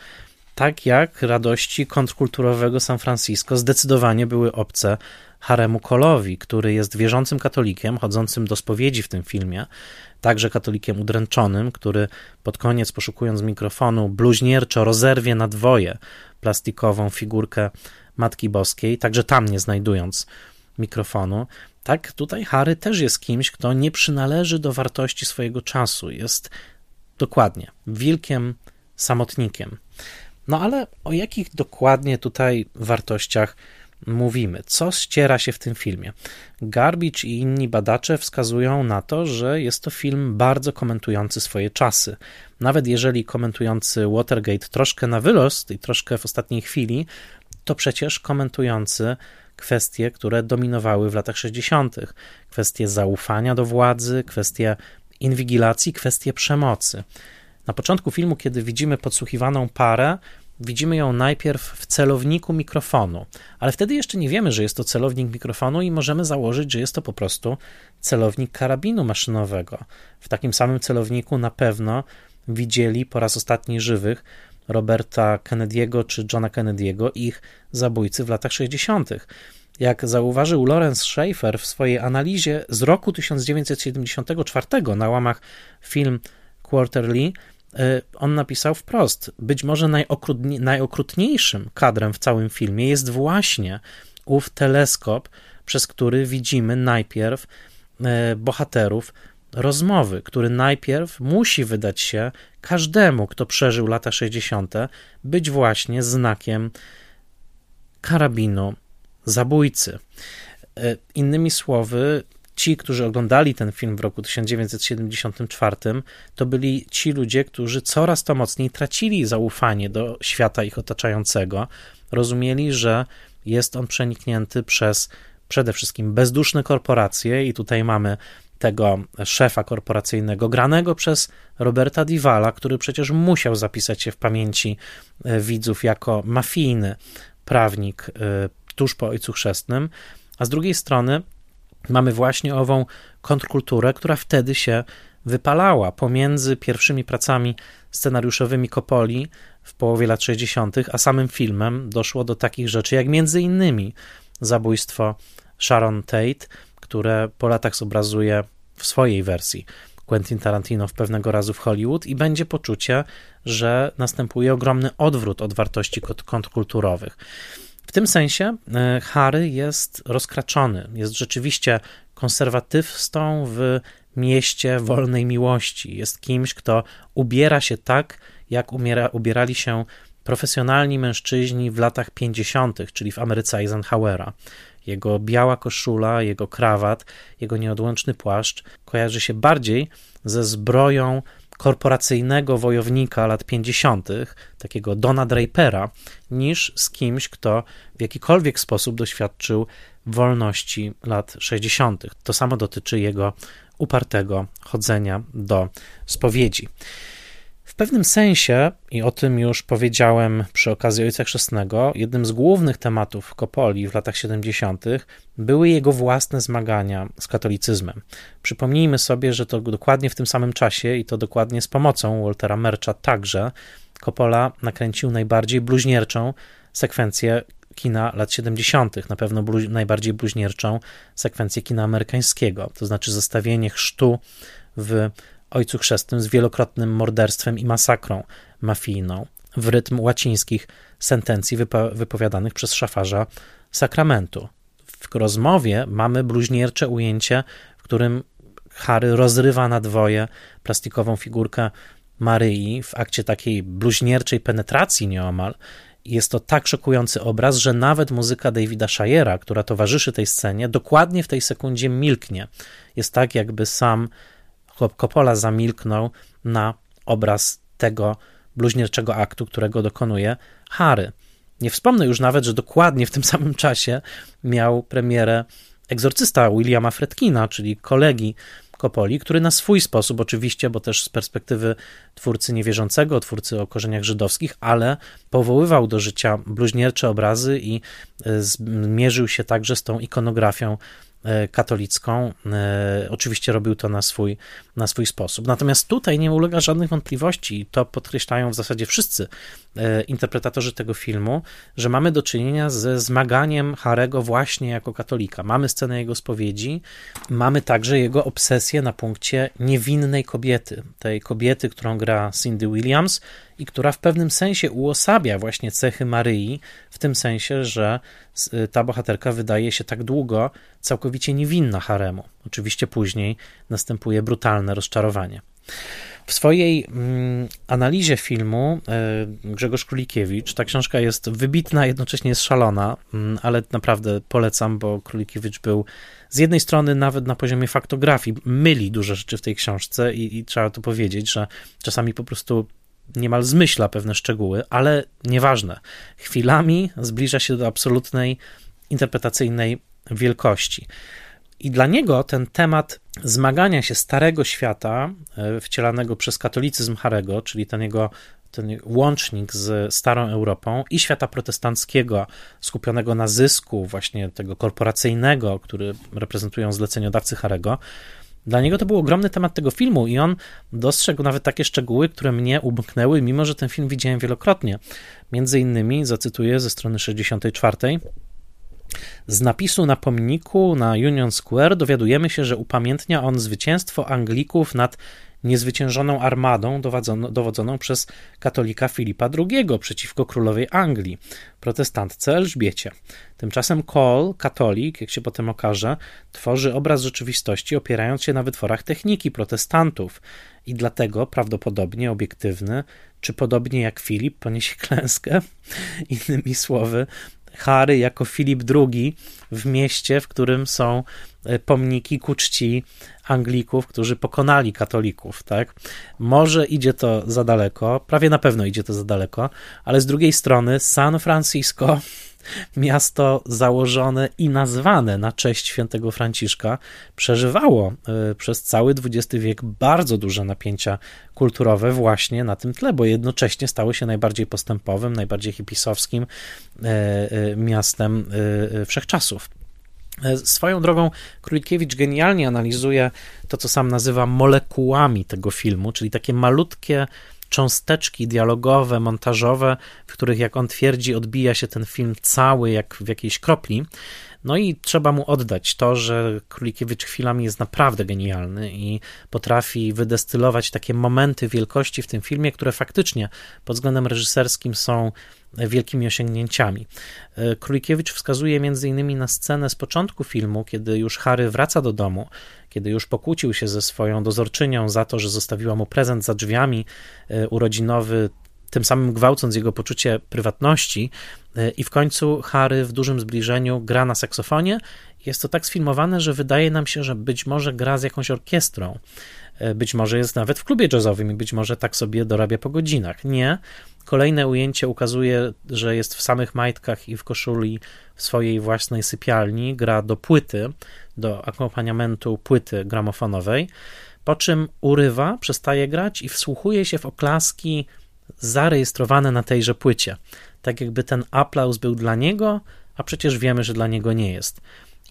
tak jak radości kontrkulturowego San Francisco zdecydowanie były obce Haremu Kolowi, który jest wierzącym katolikiem, chodzącym do spowiedzi w tym filmie, także katolikiem udręczonym, który pod koniec, poszukując mikrofonu, bluźnierczo rozerwie na dwoje plastikową figurkę Matki Boskiej, także tam nie znajdując mikrofonu. Tak, tutaj Harry też jest kimś, kto nie przynależy do wartości swojego czasu. Jest dokładnie wilkiem, samotnikiem. No ale o jakich dokładnie tutaj wartościach mówimy? Co ściera się w tym filmie? Garbage i inni badacze wskazują na to, że jest to film bardzo komentujący swoje czasy. Nawet jeżeli komentujący Watergate troszkę na wyrost i troszkę w ostatniej chwili, to przecież komentujący kwestie, które dominowały w latach 60. Kwestie zaufania do władzy, kwestie inwigilacji, kwestie przemocy. Na początku filmu, kiedy widzimy podsłuchiwaną parę, widzimy ją najpierw w celowniku mikrofonu, ale wtedy jeszcze nie wiemy, że jest to celownik mikrofonu i możemy założyć, że jest to po prostu celownik karabinu maszynowego. W takim samym celowniku na pewno widzieli po raz ostatni żywych Roberta Kennedy'ego czy Johna Kennedy'ego, ich zabójcy w latach 60. Jak zauważył Lawrence Schaefer w swojej analizie z roku 1974 na łamach film Quarterly, on napisał wprost: Być może najokrutniejszym kadrem w całym filmie jest właśnie ów teleskop, przez który widzimy najpierw e, bohaterów rozmowy, który najpierw musi wydać się każdemu, kto przeżył lata 60., być właśnie znakiem karabinu zabójcy. E, innymi słowy, ci, którzy oglądali ten film w roku 1974, to byli ci ludzie, którzy coraz to mocniej tracili zaufanie do świata ich otaczającego. Rozumieli, że jest on przeniknięty przez przede wszystkim bezduszne korporacje, i tutaj mamy tego szefa korporacyjnego, granego przez Roberta Divala, który przecież musiał zapisać się w pamięci e, widzów jako mafijny prawnik e, tuż po Ojcu Chrzestnym, a z drugiej strony mamy właśnie ową kontrkulturę, która wtedy się wypalała pomiędzy pierwszymi pracami scenariuszowymi Kopoli w połowie lat 60., a samym filmem doszło do takich rzeczy jak między innymi zabójstwo Sharon Tate, które po latach zobrazuje w swojej wersji Quentin Tarantino w pewnego razu w Hollywood i będzie poczucie, że następuje ogromny odwrót od wartości kontrkulturowych. W tym sensie e, Harry jest rozkraczony, jest rzeczywiście konserwatywstą w mieście wolnej miłości. Jest kimś, kto ubiera się tak, jak umiera, ubierali się profesjonalni mężczyźni w latach 50., czyli w Ameryce Eisenhowera. Jego biała koszula, jego krawat, jego nieodłączny płaszcz kojarzy się bardziej ze zbroją korporacyjnego wojownika lat 50., takiego Dona Drapera, niż z kimś, kto w jakikolwiek sposób doświadczył wolności lat 60. To samo dotyczy jego upartego chodzenia do spowiedzi. Pewnym sensie, i o tym już powiedziałem przy okazji Ojca Chrzestnego, jednym z głównych tematów Kopoli w latach 70. były jego własne zmagania z katolicyzmem. Przypomnijmy sobie, że to dokładnie w tym samym czasie i to dokładnie z pomocą Waltera Mercha także Coppola nakręcił najbardziej bluźnierczą sekwencję kina lat 70., na pewno najbardziej bluźnierczą sekwencję kina amerykańskiego, to znaczy zestawienie chrztu w Ojcu Chrzestnym z wielokrotnym morderstwem i masakrą mafijną w rytm łacińskich sentencji wypo wypowiadanych przez szafarza sakramentu. W rozmowie mamy bluźniercze ujęcie, w którym Harry rozrywa na dwoje plastikową figurkę Maryi w akcie takiej bluźnierczej penetracji nieomal. Jest to tak szokujący obraz, że nawet muzyka Davida Shayera, która towarzyszy tej scenie, dokładnie w tej sekundzie milknie. Jest tak, jakby sam Coppola zamilknął na obraz tego bluźnierczego aktu, którego dokonuje Harry. Nie wspomnę już nawet, że dokładnie w tym samym czasie miał premierę egzorcysta Williama Fredkina, czyli kolegi Kopoli, który na swój sposób, oczywiście, bo też z perspektywy twórcy niewierzącego, twórcy o korzeniach żydowskich, ale powoływał do życia bluźniercze obrazy i e, zmierzył się także z tą ikonografią katolicką. E, oczywiście robił to na swój, na swój sposób. Natomiast tutaj nie ulega żadnych wątpliwości, i to podkreślają w zasadzie wszyscy e, interpretatorzy tego filmu, że mamy do czynienia ze zmaganiem Harego właśnie jako katolika. Mamy scenę jego spowiedzi, mamy także jego obsesję na punkcie niewinnej kobiety, tej kobiety, którą gra Cindy Williams, i która w pewnym sensie uosabia właśnie cechy Maryi, w tym sensie, że y, ta bohaterka wydaje się tak długo całkowicie niewinna haremu. Oczywiście później następuje brutalne rozczarowanie. W swojej mm, analizie filmu y, Grzegorz Królikiewicz, ta książka jest wybitna, jednocześnie jest szalona, mm, ale naprawdę polecam, bo Królikiewicz był z jednej strony nawet na poziomie faktografii myli dużo rzeczy w tej książce i, i trzeba to powiedzieć, że czasami po prostu niemal zmyśla pewne szczegóły, ale nieważne. Chwilami zbliża się do absolutnej interpretacyjnej wielkości. I dla niego ten temat zmagania się starego świata, e, wcielanego przez katolicyzm Harego, czyli ten jego ten łącznik z starą Europą i świata protestanckiego, skupionego na zysku, właśnie tego korporacyjnego, który reprezentują zleceniodawcy Harego, dla niego to był ogromny temat tego filmu i on dostrzegł nawet takie szczegóły, które mnie umknęły, mimo że ten film widziałem wielokrotnie. Między innymi, zacytuję ze strony 64, z napisu na pomniku na Union Square dowiadujemy się, że upamiętnia on zwycięstwo Anglików nad niezwyciężoną armadą dowodzoną przez katolika Filipa II przeciwko królowej Anglii, protestantce Elżbiecie. Tymczasem Cole, katolik, jak się potem okaże, tworzy obraz rzeczywistości opierając się na wytworach techniki protestantów i dlatego prawdopodobnie obiektywny, czy podobnie jak Filip poniesie klęskę, innymi słowy, Harry jako Filip II w mieście, w którym są e, pomniki ku czci Anglików, którzy pokonali katolików, tak? Może idzie to za daleko, prawie na pewno idzie to za daleko, ale z drugiej strony San Francisco miasto założone i nazwane na cześć świętego Franciszka przeżywało e, przez cały XX wiek bardzo duże napięcia kulturowe właśnie na tym tle, bo jednocześnie stało się najbardziej postępowym, najbardziej hipisowskim e, e, miastem wszechczasów. Swoją drogą Królikiewicz genialnie analizuje to, co sam nazywa molekułami tego filmu, czyli takie malutkie cząsteczki dialogowe, montażowe, w których, jak on twierdzi, odbija się ten film cały, jak w jakiejś kropli. No i trzeba mu oddać to, że Królikiewicz chwilami jest naprawdę genialny i potrafi wydestylować takie momenty wielkości w tym filmie, które faktycznie pod względem reżyserskim są wielkimi osiągnięciami. Królikiewicz wskazuje m.in. na scenę z początku filmu, kiedy już Harry wraca do domu, kiedy już pokłócił się ze swoją dozorczynią za to, że zostawiła mu prezent za drzwiami e, urodzinowy, tym samym gwałcąc jego poczucie prywatności. E, I w końcu Harry w dużym zbliżeniu gra na saksofonie. Jest to tak sfilmowane, że wydaje nam się, że być może gra z jakąś orkiestrą. E, być może jest nawet w klubie jazzowym i być może tak sobie dorabia po godzinach. Nie. Kolejne ujęcie ukazuje, że jest w samych majtkach i w koszuli swojej własnej sypialni, gra do płyty, do akompaniamentu płyty gramofonowej, po czym urywa, przestaje grać i wsłuchuje się w oklaski zarejestrowane na tejże płycie. Tak jakby ten aplauz był dla niego, a przecież wiemy, że dla niego nie jest.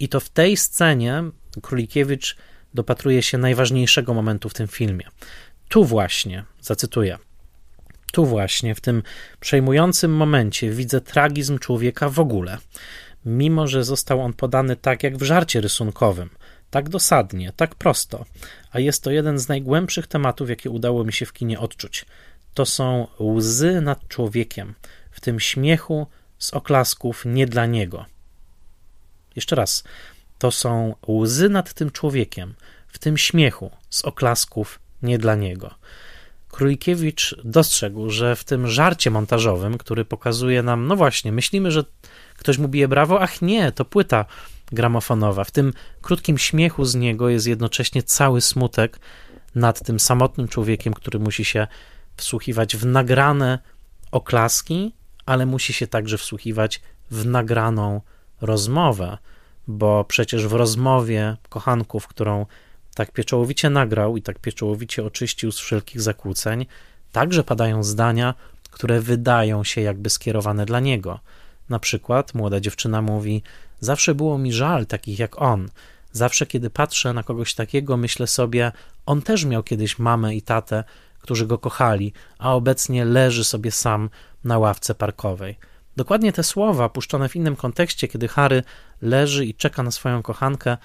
I to w tej scenie Królikiewicz dopatruje się najważniejszego momentu w tym filmie. Tu właśnie, zacytuję, tu właśnie, w tym przejmującym momencie, widzę tragizm człowieka w ogóle. Mimo, że został on podany tak jak w żarcie rysunkowym, tak dosadnie, tak prosto, a jest to jeden z najgłębszych tematów, jakie udało mi się w kinie odczuć. To są łzy nad człowiekiem, w tym śmiechu z oklasków nie dla niego. Jeszcze raz, to są łzy nad tym człowiekiem, w tym śmiechu z oklasków nie dla niego. Królikiewicz dostrzegł, że w tym żarcie montażowym, który pokazuje nam, no właśnie, myślimy, że ktoś mu bije brawo, ach nie, to płyta gramofonowa. W tym krótkim śmiechu z niego jest jednocześnie cały smutek nad tym samotnym człowiekiem, który musi się wsłuchiwać w nagrane oklaski, ale musi się także wsłuchiwać w nagraną rozmowę, bo przecież w rozmowie kochanków, którą tak pieczołowicie nagrał i tak pieczołowicie oczyścił z wszelkich zakłóceń, także padają zdania, które wydają się jakby skierowane dla niego. Na przykład młoda dziewczyna mówi: Zawsze było mi żal takich jak on. Zawsze, kiedy patrzę na kogoś takiego, myślę sobie: On też miał kiedyś mamę i tatę, którzy go kochali, a obecnie leży sobie sam na ławce parkowej. Dokładnie te słowa, puszczone w innym kontekście, kiedy Harry leży i czeka na swoją kochankę,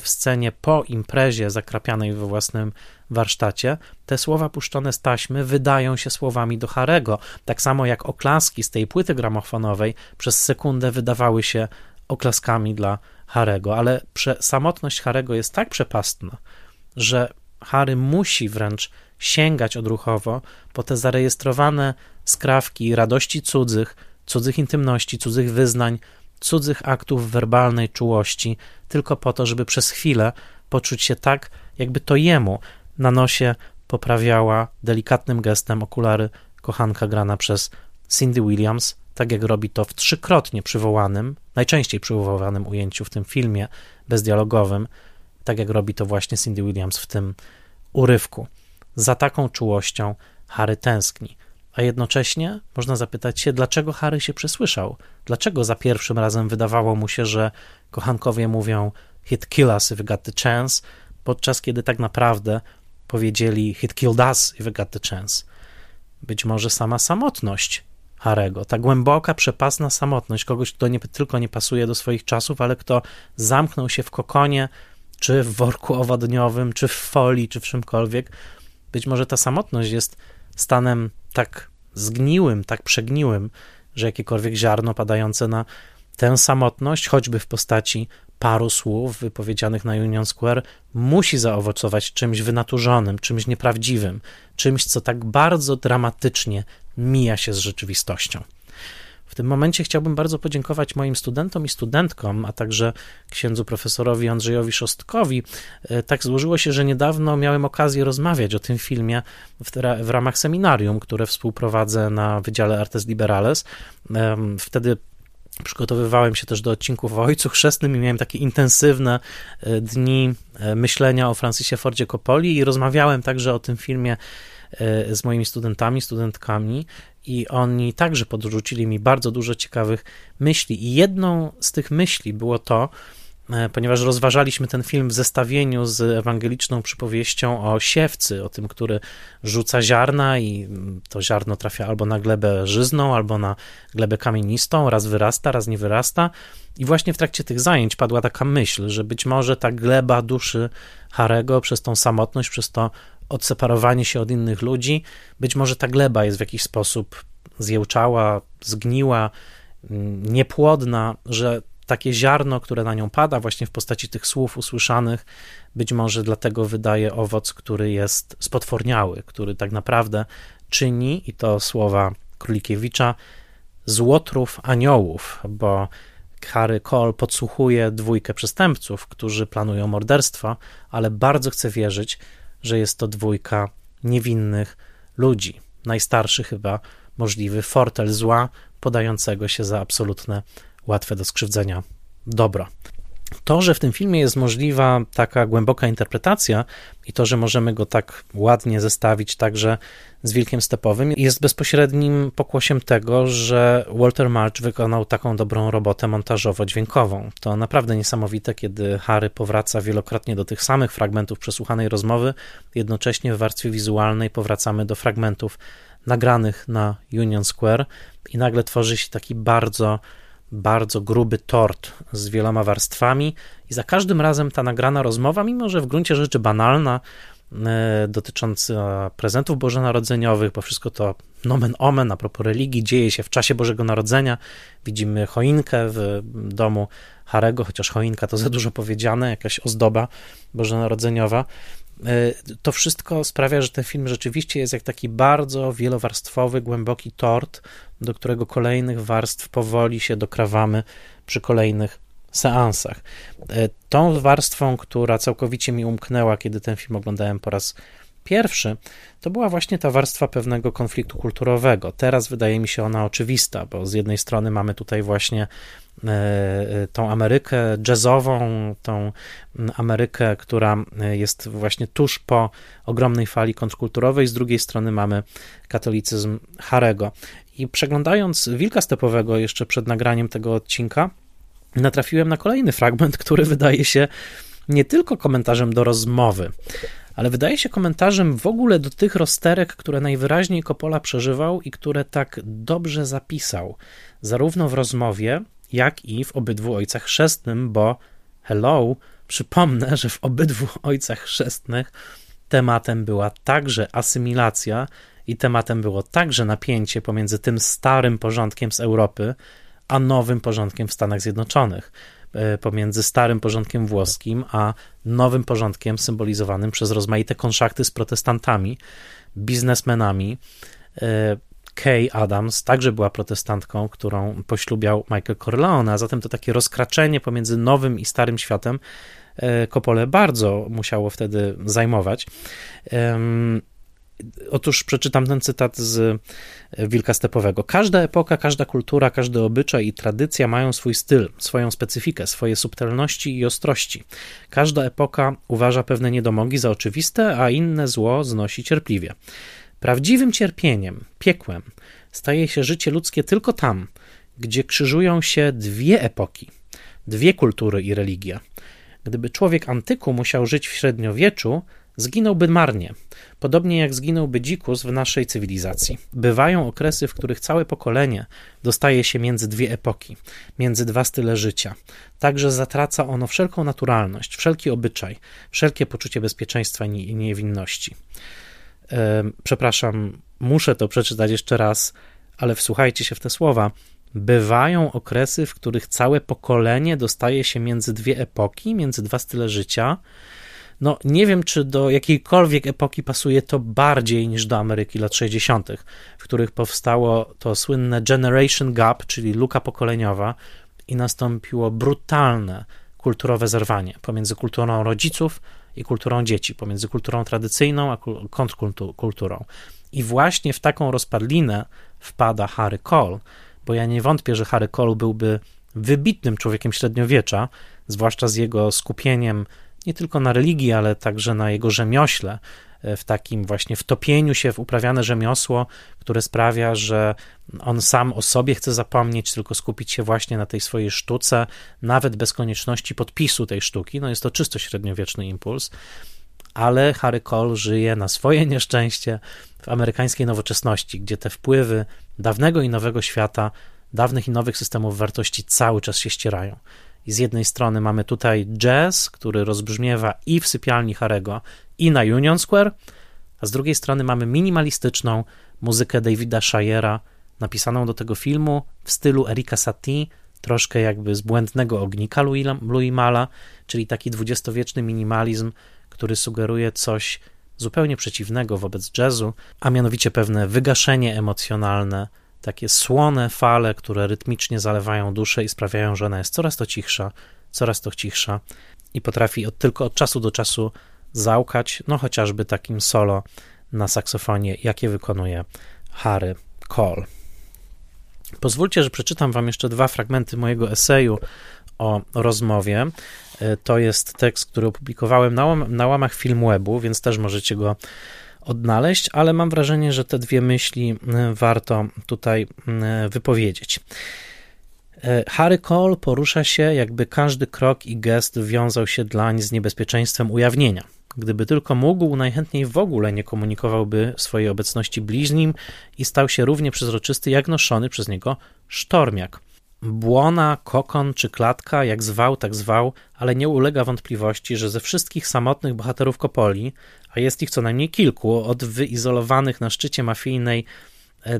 w scenie po imprezie zakrapianej we własnym warsztacie, te słowa puszczone z taśmy wydają się słowami do Harego, tak samo jak oklaski z tej płyty gramofonowej przez sekundę wydawały się oklaskami dla Harego, ale prze, samotność Harego jest tak przepastna, że Harry musi wręcz sięgać odruchowo po te zarejestrowane skrawki radości cudzych, cudzych intymności, cudzych wyznań, cudzych aktów werbalnej czułości, tylko po to, żeby przez chwilę poczuć się tak, jakby to jemu na nosie poprawiała delikatnym gestem okulary kochanka grana przez Cindy Williams, tak jak robi to w trzykrotnie przywołanym, najczęściej przywołanym ujęciu w tym filmie bezdialogowym, tak jak robi to właśnie Cindy Williams w tym urywku. Za taką czułością Harry tęskni. A jednocześnie można zapytać się, dlaczego Harry się przesłyszał? Dlaczego za pierwszym razem wydawało mu się, że kochankowie mówią hit kill us if we got the chance, podczas kiedy tak naprawdę powiedzieli hit killed us if we got the chance. Być może sama samotność Harego, ta głęboka, przepasna samotność kogoś, kto nie tylko nie pasuje do swoich czasów, ale kto zamknął się w kokonie, czy w worku owodniowym, czy w folii, czy w czymkolwiek. Być może ta samotność jest stanem tak zgniłym, tak przegniłym, że jakiekolwiek ziarno padające na tę samotność, choćby w postaci paru słów wypowiedzianych na Union Square, musi zaowocować czymś wynaturzonym, czymś nieprawdziwym, czymś, co tak bardzo dramatycznie mija się z rzeczywistością. W tym momencie chciałbym bardzo podziękować moim studentom i studentkom, a także księdzu profesorowi Andrzejowi Szostkowi. E, tak złożyło się, że niedawno miałem okazję rozmawiać o tym filmie w, w ramach seminarium, które współprowadzę na Wydziale Artes Liberales. Wtedy przygotowywałem się też do odcinków o Ojcu Chrzestnym i miałem takie intensywne e, dni e, myślenia o Francisie Fordzie Coppoli i rozmawiałem także o tym filmie z moimi studentami, studentkami i oni także podrzucili mi bardzo dużo ciekawych myśli. I jedną z tych myśli było to, e, ponieważ rozważaliśmy ten film w zestawieniu z ewangeliczną przypowieścią o siewcy, o tym, który rzuca ziarna i to ziarno trafia albo na glebę żyzną, albo na glebę kamienistą, raz wyrasta, raz nie wyrasta. I właśnie w trakcie tych zajęć padła taka myśl, że być może ta gleba duszy Harego przez tą samotność, przez to odseparowanie się od innych ludzi. Być może ta gleba jest w jakiś sposób zjełczała, zgniła, mm, niepłodna, że takie ziarno, które na nią pada, właśnie w postaci tych słów usłyszanych, być może dlatego wydaje owoc, który jest spotworniały, który tak naprawdę czyni, i to słowa Królikiewicza, złotrów aniołów, bo Harry Cole podsłuchuje dwójkę przestępców, którzy planują morderstwo, ale bardzo chce wierzyć, że jest to dwójka niewinnych ludzi. Najstarszy chyba możliwy fortel zła, podającego się za absolutne, łatwe do skrzywdzenia dobro. To, że w tym filmie jest możliwa taka głęboka interpretacja i to, że możemy go tak ładnie zestawić także z Wilkiem Stepowym, jest bezpośrednim pokłosiem tego, że Walter March wykonał taką dobrą robotę montażowo-dźwiękową. To naprawdę niesamowite, kiedy Harry powraca wielokrotnie do tych samych fragmentów przesłuchanej rozmowy, jednocześnie w warstwie wizualnej powracamy do fragmentów nagranych na Union Square i nagle tworzy się taki bardzo bardzo gruby tort z wieloma warstwami, i za każdym razem ta nagrana rozmowa, mimo że w gruncie rzeczy banalna, e, dotycząca prezentów bożonarodzeniowych, bo wszystko to nomen omen a propos religii dzieje się w czasie Bożego Narodzenia. Widzimy choinkę w domu Harego, chociaż choinka to za dużo powiedziane, jakaś ozdoba bożonarodzeniowa. E, to wszystko sprawia, że ten film rzeczywiście jest jak taki bardzo wielowarstwowy, głęboki tort, do którego kolejnych warstw powoli się dokrawamy przy kolejnych seansach. E, tą warstwą, która całkowicie mi umknęła, kiedy ten film oglądałem po raz pierwszy, to była właśnie ta warstwa pewnego konfliktu kulturowego. Teraz wydaje mi się ona oczywista, bo z jednej strony mamy tutaj właśnie tą Amerykę jazzową, tą Amerykę, która jest właśnie tuż po ogromnej fali kontrkulturowej, z drugiej strony mamy katolicyzm Harego. I przeglądając Wilka Stepowego jeszcze przed nagraniem tego odcinka, natrafiłem na kolejny fragment, który wydaje się nie tylko komentarzem do rozmowy, ale wydaje się komentarzem w ogóle do tych rozterek, które najwyraźniej Coppola przeżywał i które tak dobrze zapisał, zarówno w rozmowie, jak i w obydwu ojcach chrzestnym, bo hello, przypomnę, że w obydwu ojcach chrzestnych tematem była także asymilacja i tematem było także napięcie pomiędzy tym starym porządkiem z Europy, a nowym porządkiem w Stanach Zjednoczonych, e, pomiędzy starym porządkiem włoskim, a nowym porządkiem symbolizowanym przez rozmaite konszachty z protestantami, biznesmenami, e, Kay Adams także była protestantką, którą poślubiał Michael Corleone, a zatem to takie rozkraczenie pomiędzy nowym i starym światem Kopole bardzo musiało wtedy zajmować. Otóż przeczytam ten cytat z Wilka Stepowego. Każda epoka, każda kultura, każdy obyczaj i tradycja mają swój styl, swoją specyfikę, swoje subtelności i ostrości. Każda epoka uważa pewne niedomogi za oczywiste, a inne zło znosi cierpliwie. Prawdziwym cierpieniem, piekłem, staje się życie ludzkie tylko tam, gdzie krzyżują się dwie epoki, dwie kultury i religia. Gdyby człowiek antyku musiał żyć w średniowieczu, zginąłby marnie, podobnie jak zginąłby dzikus w naszej cywilizacji. Bywają okresy, w których całe pokolenie dostaje się między dwie epoki, między dwa style życia. Także zatraca ono wszelką naturalność, wszelki obyczaj, wszelkie poczucie bezpieczeństwa i niewinności. Przepraszam, muszę to przeczytać jeszcze raz, ale wsłuchajcie się w te słowa. Bywają okresy, w których całe pokolenie dostaje się między dwie epoki, między dwa style życia. No, nie wiem, czy do jakiejkolwiek epoki pasuje to bardziej niż do Ameryki lat 60., w których powstało to słynne Generation Gap, czyli luka pokoleniowa, i nastąpiło brutalne kulturowe zerwanie pomiędzy kulturą rodziców i kulturą dzieci, pomiędzy kulturą tradycyjną a kontrkulturą. I właśnie w taką rozpadlinę wpada Harry Cole, bo ja nie wątpię, że Harry Cole byłby wybitnym człowiekiem średniowiecza, zwłaszcza z jego skupieniem nie tylko na religii, ale także na jego rzemiośle, w takim właśnie wtopieniu się w uprawiane rzemiosło, które sprawia, że on sam o sobie chce zapomnieć, tylko skupić się właśnie na tej swojej sztuce, nawet bez konieczności podpisu tej sztuki. No jest to czysto średniowieczny impuls ale Harry Cole żyje na swoje nieszczęście w amerykańskiej nowoczesności, gdzie te wpływy dawnego i nowego świata, dawnych i nowych systemów wartości cały czas się ścierają. I z jednej strony mamy tutaj jazz, który rozbrzmiewa i w sypialni Harego, i na Union Square, a z drugiej strony mamy minimalistyczną muzykę Davida Shires, napisaną do tego filmu w stylu Erika Satie, troszkę jakby z błędnego ognika Louis Mala, czyli taki dwudziestowieczny minimalizm, który sugeruje coś zupełnie przeciwnego wobec jazzu, a mianowicie pewne wygaszenie emocjonalne, takie słone fale, które rytmicznie zalewają duszę i sprawiają, że ona jest coraz to cichsza, coraz to cichsza i potrafi od, tylko od czasu do czasu załkać, no chociażby takim solo na saksofonie, jakie wykonuje Harry Cole. Pozwólcie, że przeczytam Wam jeszcze dwa fragmenty mojego eseju o rozmowie. E, to jest tekst, który opublikowałem na, na łamach Filmwebu, więc też możecie go odnaleźć, ale mam wrażenie, że te dwie myśli e, warto tutaj e, wypowiedzieć. Harry Cole porusza się, jakby każdy krok i gest wiązał się dlań z niebezpieczeństwem ujawnienia. Gdyby tylko mógł, najchętniej w ogóle nie komunikowałby swojej obecności bliźnim i stał się równie przezroczysty jak noszony przez niego sztormiak. Błona, kokon czy klatka, jak zwał, tak zwał, ale nie ulega wątpliwości, że ze wszystkich samotnych bohaterów Kopoli, a jest ich co najmniej kilku, od wyizolowanych na szczycie mafijnej e,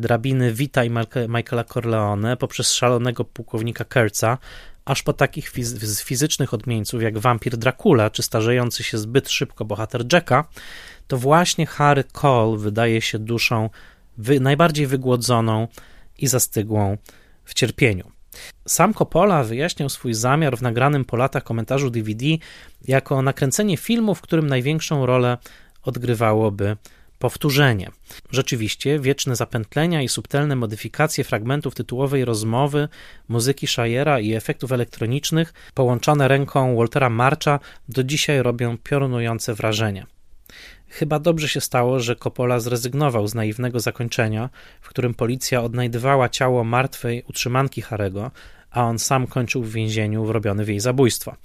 drabiny Vita i Michaela Corleone, poprzez szalonego pułkownika Kerca, aż po takich fiz fizycznych odmieńców jak wampir Dracula, czy starzejący się zbyt szybko bohater Jacka, to właśnie Harry Cole wydaje się duszą wy najbardziej wygłodzoną i zastygłą w cierpieniu. Sam Coppola wyjaśniał swój zamiar w nagranym po latach komentarzu DVD jako nakręcenie filmu, w którym największą rolę odgrywałoby powtórzenie. Rzeczywiście, wieczne zapętlenia i subtelne modyfikacje fragmentów tytułowej rozmowy, muzyki Shayera i efektów elektronicznych, połączone ręką Waltera Marcha, do dzisiaj robią piorunujące wrażenie. Chyba dobrze się stało, że Coppola zrezygnował z naiwnego zakończenia, w którym policja odnajdywała ciało martwej utrzymanki Harego, a on sam kończył w więzieniu wrobiony w jej zabójstwo.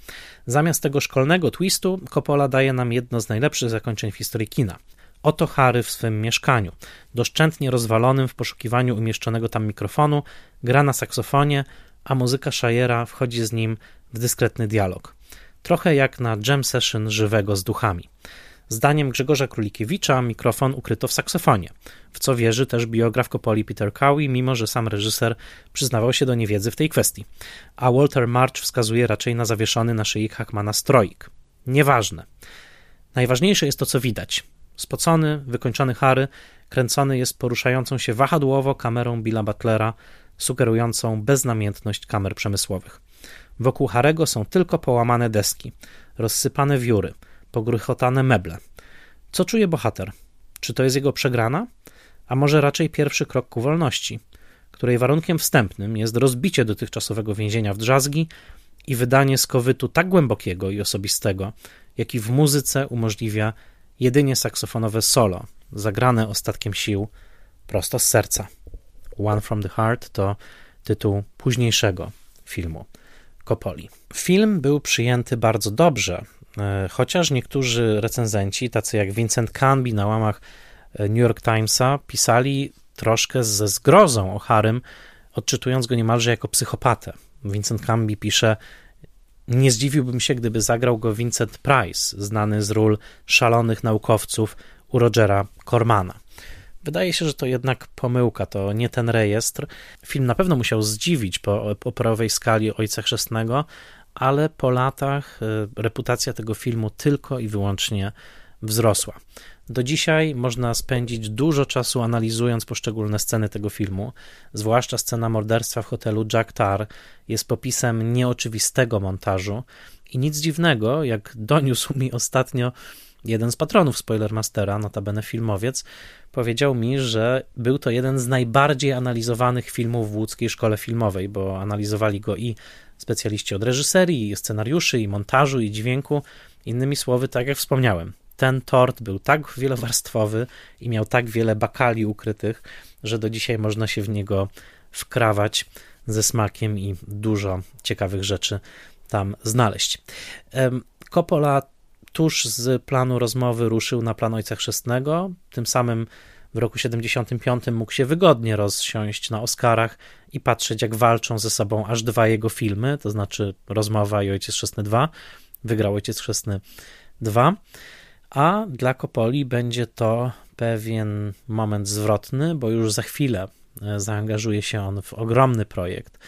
Zamiast tego szkolnego twistu, Coppola daje nam jedno z najlepszych zakończeń w historii kina. Oto Harry w swym mieszkaniu, doszczętnie rozwalonym w poszukiwaniu umieszczonego tam mikrofonu, gra na saksofonie, a muzyka Shayera wchodzi z nim w dyskretny dialog. Trochę jak na jam session żywego z duchami. Zdaniem Grzegorza Królikiewicza mikrofon ukryto w saksofonie, w co wierzy też biograf Kopoli Peter Cowie, mimo że sam reżyser przyznawał się do niewiedzy w tej kwestii. A Walter March wskazuje raczej na zawieszony na szyi Hackmana stroik. Nieważne. Najważniejsze jest to, co widać. Spocony, wykończony Harry kręcony jest poruszającą się wahadłowo kamerą Billa Butlera, sugerującą beznamiętność kamer przemysłowych. Wokół Harego są tylko połamane deski, rozsypane wióry – pogrychotane meble. Co czuje bohater? Czy to jest jego przegrana? A może raczej pierwszy krok ku wolności, której warunkiem wstępnym jest rozbicie dotychczasowego więzienia w drzazgi i wydanie skowytu tak głębokiego i osobistego, jaki w muzyce umożliwia jedynie saksofonowe solo, zagrane ostatkiem sił prosto z serca. One from the Heart to tytuł późniejszego filmu Coppoli. Film był przyjęty bardzo dobrze, e, chociaż niektórzy recenzenci, tacy jak Vincent Canby na łamach e, New York Timesa, pisali troszkę ze zgrozą o Harym, odczytując go niemalże jako psychopatę. Vincent Canby pisze, nie zdziwiłbym się, gdyby zagrał go Vincent Price, znany z ról szalonych naukowców u Rogera Cormana. Wydaje się, że to jednak pomyłka, to nie ten rejestr. Film na pewno musiał zdziwić po operowej skali Ojca Chrzestnego, ale po latach e, reputacja tego filmu tylko i wyłącznie wzrosła. Do dzisiaj można spędzić dużo czasu analizując poszczególne sceny tego filmu, zwłaszcza scena morderstwa w hotelu Jack Tar jest popisem nieoczywistego montażu i nic dziwnego, jak doniósł mi ostatnio jeden z patronów Spoilermastera, notabene filmowiec, powiedział mi, że był to jeden z najbardziej analizowanych filmów w łódzkiej szkole filmowej, bo analizowali go i specjaliści od reżyserii, i scenariuszy, i montażu, i dźwięku. Innymi słowy, tak jak wspomniałem, ten tort był tak wielowarstwowy i miał tak wiele bakali ukrytych, że do dzisiaj można się w niego wkrawać ze smakiem i dużo ciekawych rzeczy tam znaleźć. Coppola tuż z planu rozmowy ruszył na plan Ojca Chrzestnego, tym samym w roku 75 mógł się wygodnie rozsiąść na Oscarach i patrzeć, jak walczą ze sobą aż dwa jego filmy, to znaczy Rozmowa i Ojciec Chrzestny 2. Wygrał Ojciec Chrzestny 2 a dla Kopoli będzie to pewien moment zwrotny, bo już za chwilę e, zaangażuje się on w ogromny projekt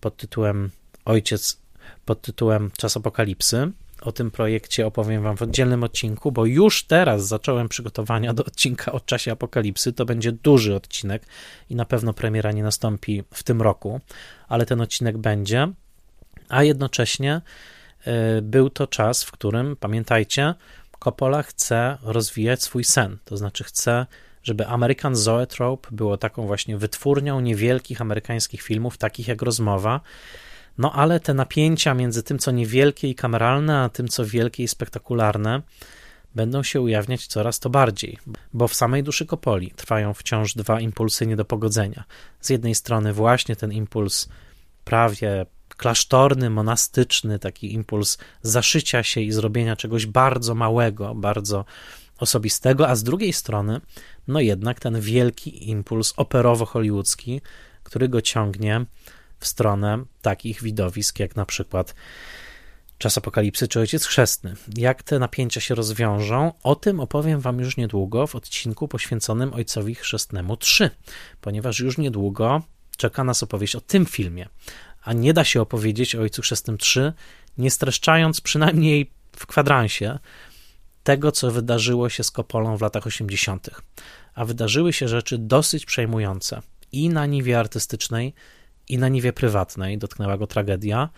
pod tytułem Ojciec, pod tytułem Czas Apokalipsy. O tym projekcie opowiem Wam w oddzielnym odcinku, bo już teraz zacząłem przygotowania do odcinka o czasie apokalipsy. To będzie duży odcinek i na pewno premiera nie nastąpi w tym roku, ale ten odcinek będzie. A jednocześnie e, był to czas, w którym, pamiętajcie, Coppola chce rozwijać swój sen, to znaczy chce, żeby American Zoetrope było taką właśnie wytwórnią niewielkich amerykańskich filmów, takich jak Rozmowa, no ale te napięcia między tym, co niewielkie i kameralne, a tym, co wielkie i spektakularne, będą się ujawniać coraz to bardziej, bo w samej duszy Kopoli trwają wciąż dwa impulsy nie do pogodzenia. Z jednej strony właśnie ten impuls prawie klasztorny, monastyczny, taki impuls zaszycia się i zrobienia czegoś bardzo małego, bardzo osobistego, a z drugiej strony, no jednak ten wielki impuls operowo-hollywoodzki, który go ciągnie w stronę takich widowisk jak na przykład Czas Apokalipsy czy Ojciec Chrzestny. Jak te napięcia się rozwiążą, o tym opowiem Wam już niedługo w odcinku poświęconym Ojcowi Chrzestnemu 3, ponieważ już niedługo czeka nas opowieść o tym filmie, a nie da się opowiedzieć o Ojcu Chrzestnym 3, nie streszczając przynajmniej w kwadransie tego, co wydarzyło się z Kopolą w latach 80., a wydarzyły się rzeczy dosyć przejmujące i na niwie artystycznej, i na niwie prywatnej dotknęła go tragedia,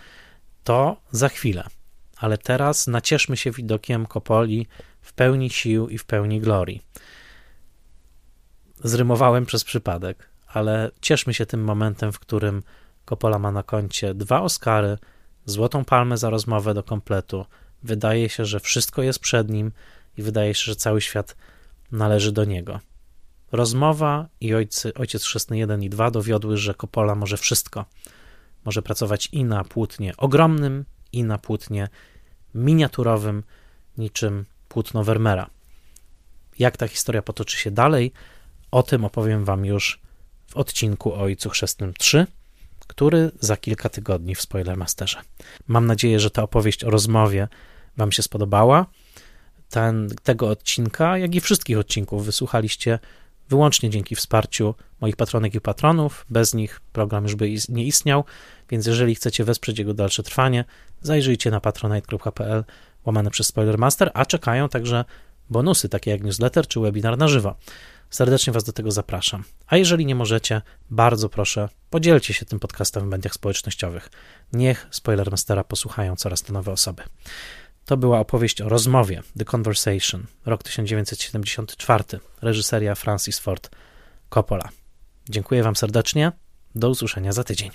to za chwilę. Ale teraz nacieszmy się widokiem Kopoli w pełni sił i w pełni glorii. Zrymowałem przez przypadek, ale cieszmy się tym momentem, w którym Coppola ma na koncie dwa Oscary, Złotą Palmę za rozmowę do kompletu. Wydaje się, że wszystko jest przed nim i wydaje się, że cały świat należy do niego. Rozmowa i ojcy, Ojciec Chrzestny 1 i 2 dowiodły, że Coppola może wszystko. Może pracować i na płótnie ogromnym, i na płótnie miniaturowym, niczym płótno Vermeera. Jak ta historia potoczy się dalej, o tym opowiem Wam już w odcinku o Ojcu Chrzestnym 3 który za kilka tygodni w Spoilermasterze. Mam nadzieję, że ta opowieść o rozmowie Wam się spodobała. Ten, tego odcinka, jak i wszystkich odcinków wysłuchaliście wyłącznie dzięki wsparciu moich patronek i patronów. Bez nich program już by nie istniał, więc jeżeli chcecie wesprzeć jego dalsze trwanie, zajrzyjcie na patronite.pl łamane przez Spoilermaster, a czekają także bonusy, takie jak newsletter czy webinar na żywo. Serdecznie Was do tego zapraszam. A jeżeli nie możecie, bardzo proszę, podzielcie się tym podcastem w mediach społecznościowych. Niech Spoilermastera posłuchają coraz to nowe osoby. To była opowieść o rozmowie The Conversation, rok 1974, reżyseria Francis Ford Coppola. Dziękuję Wam serdecznie. Do usłyszenia za tydzień.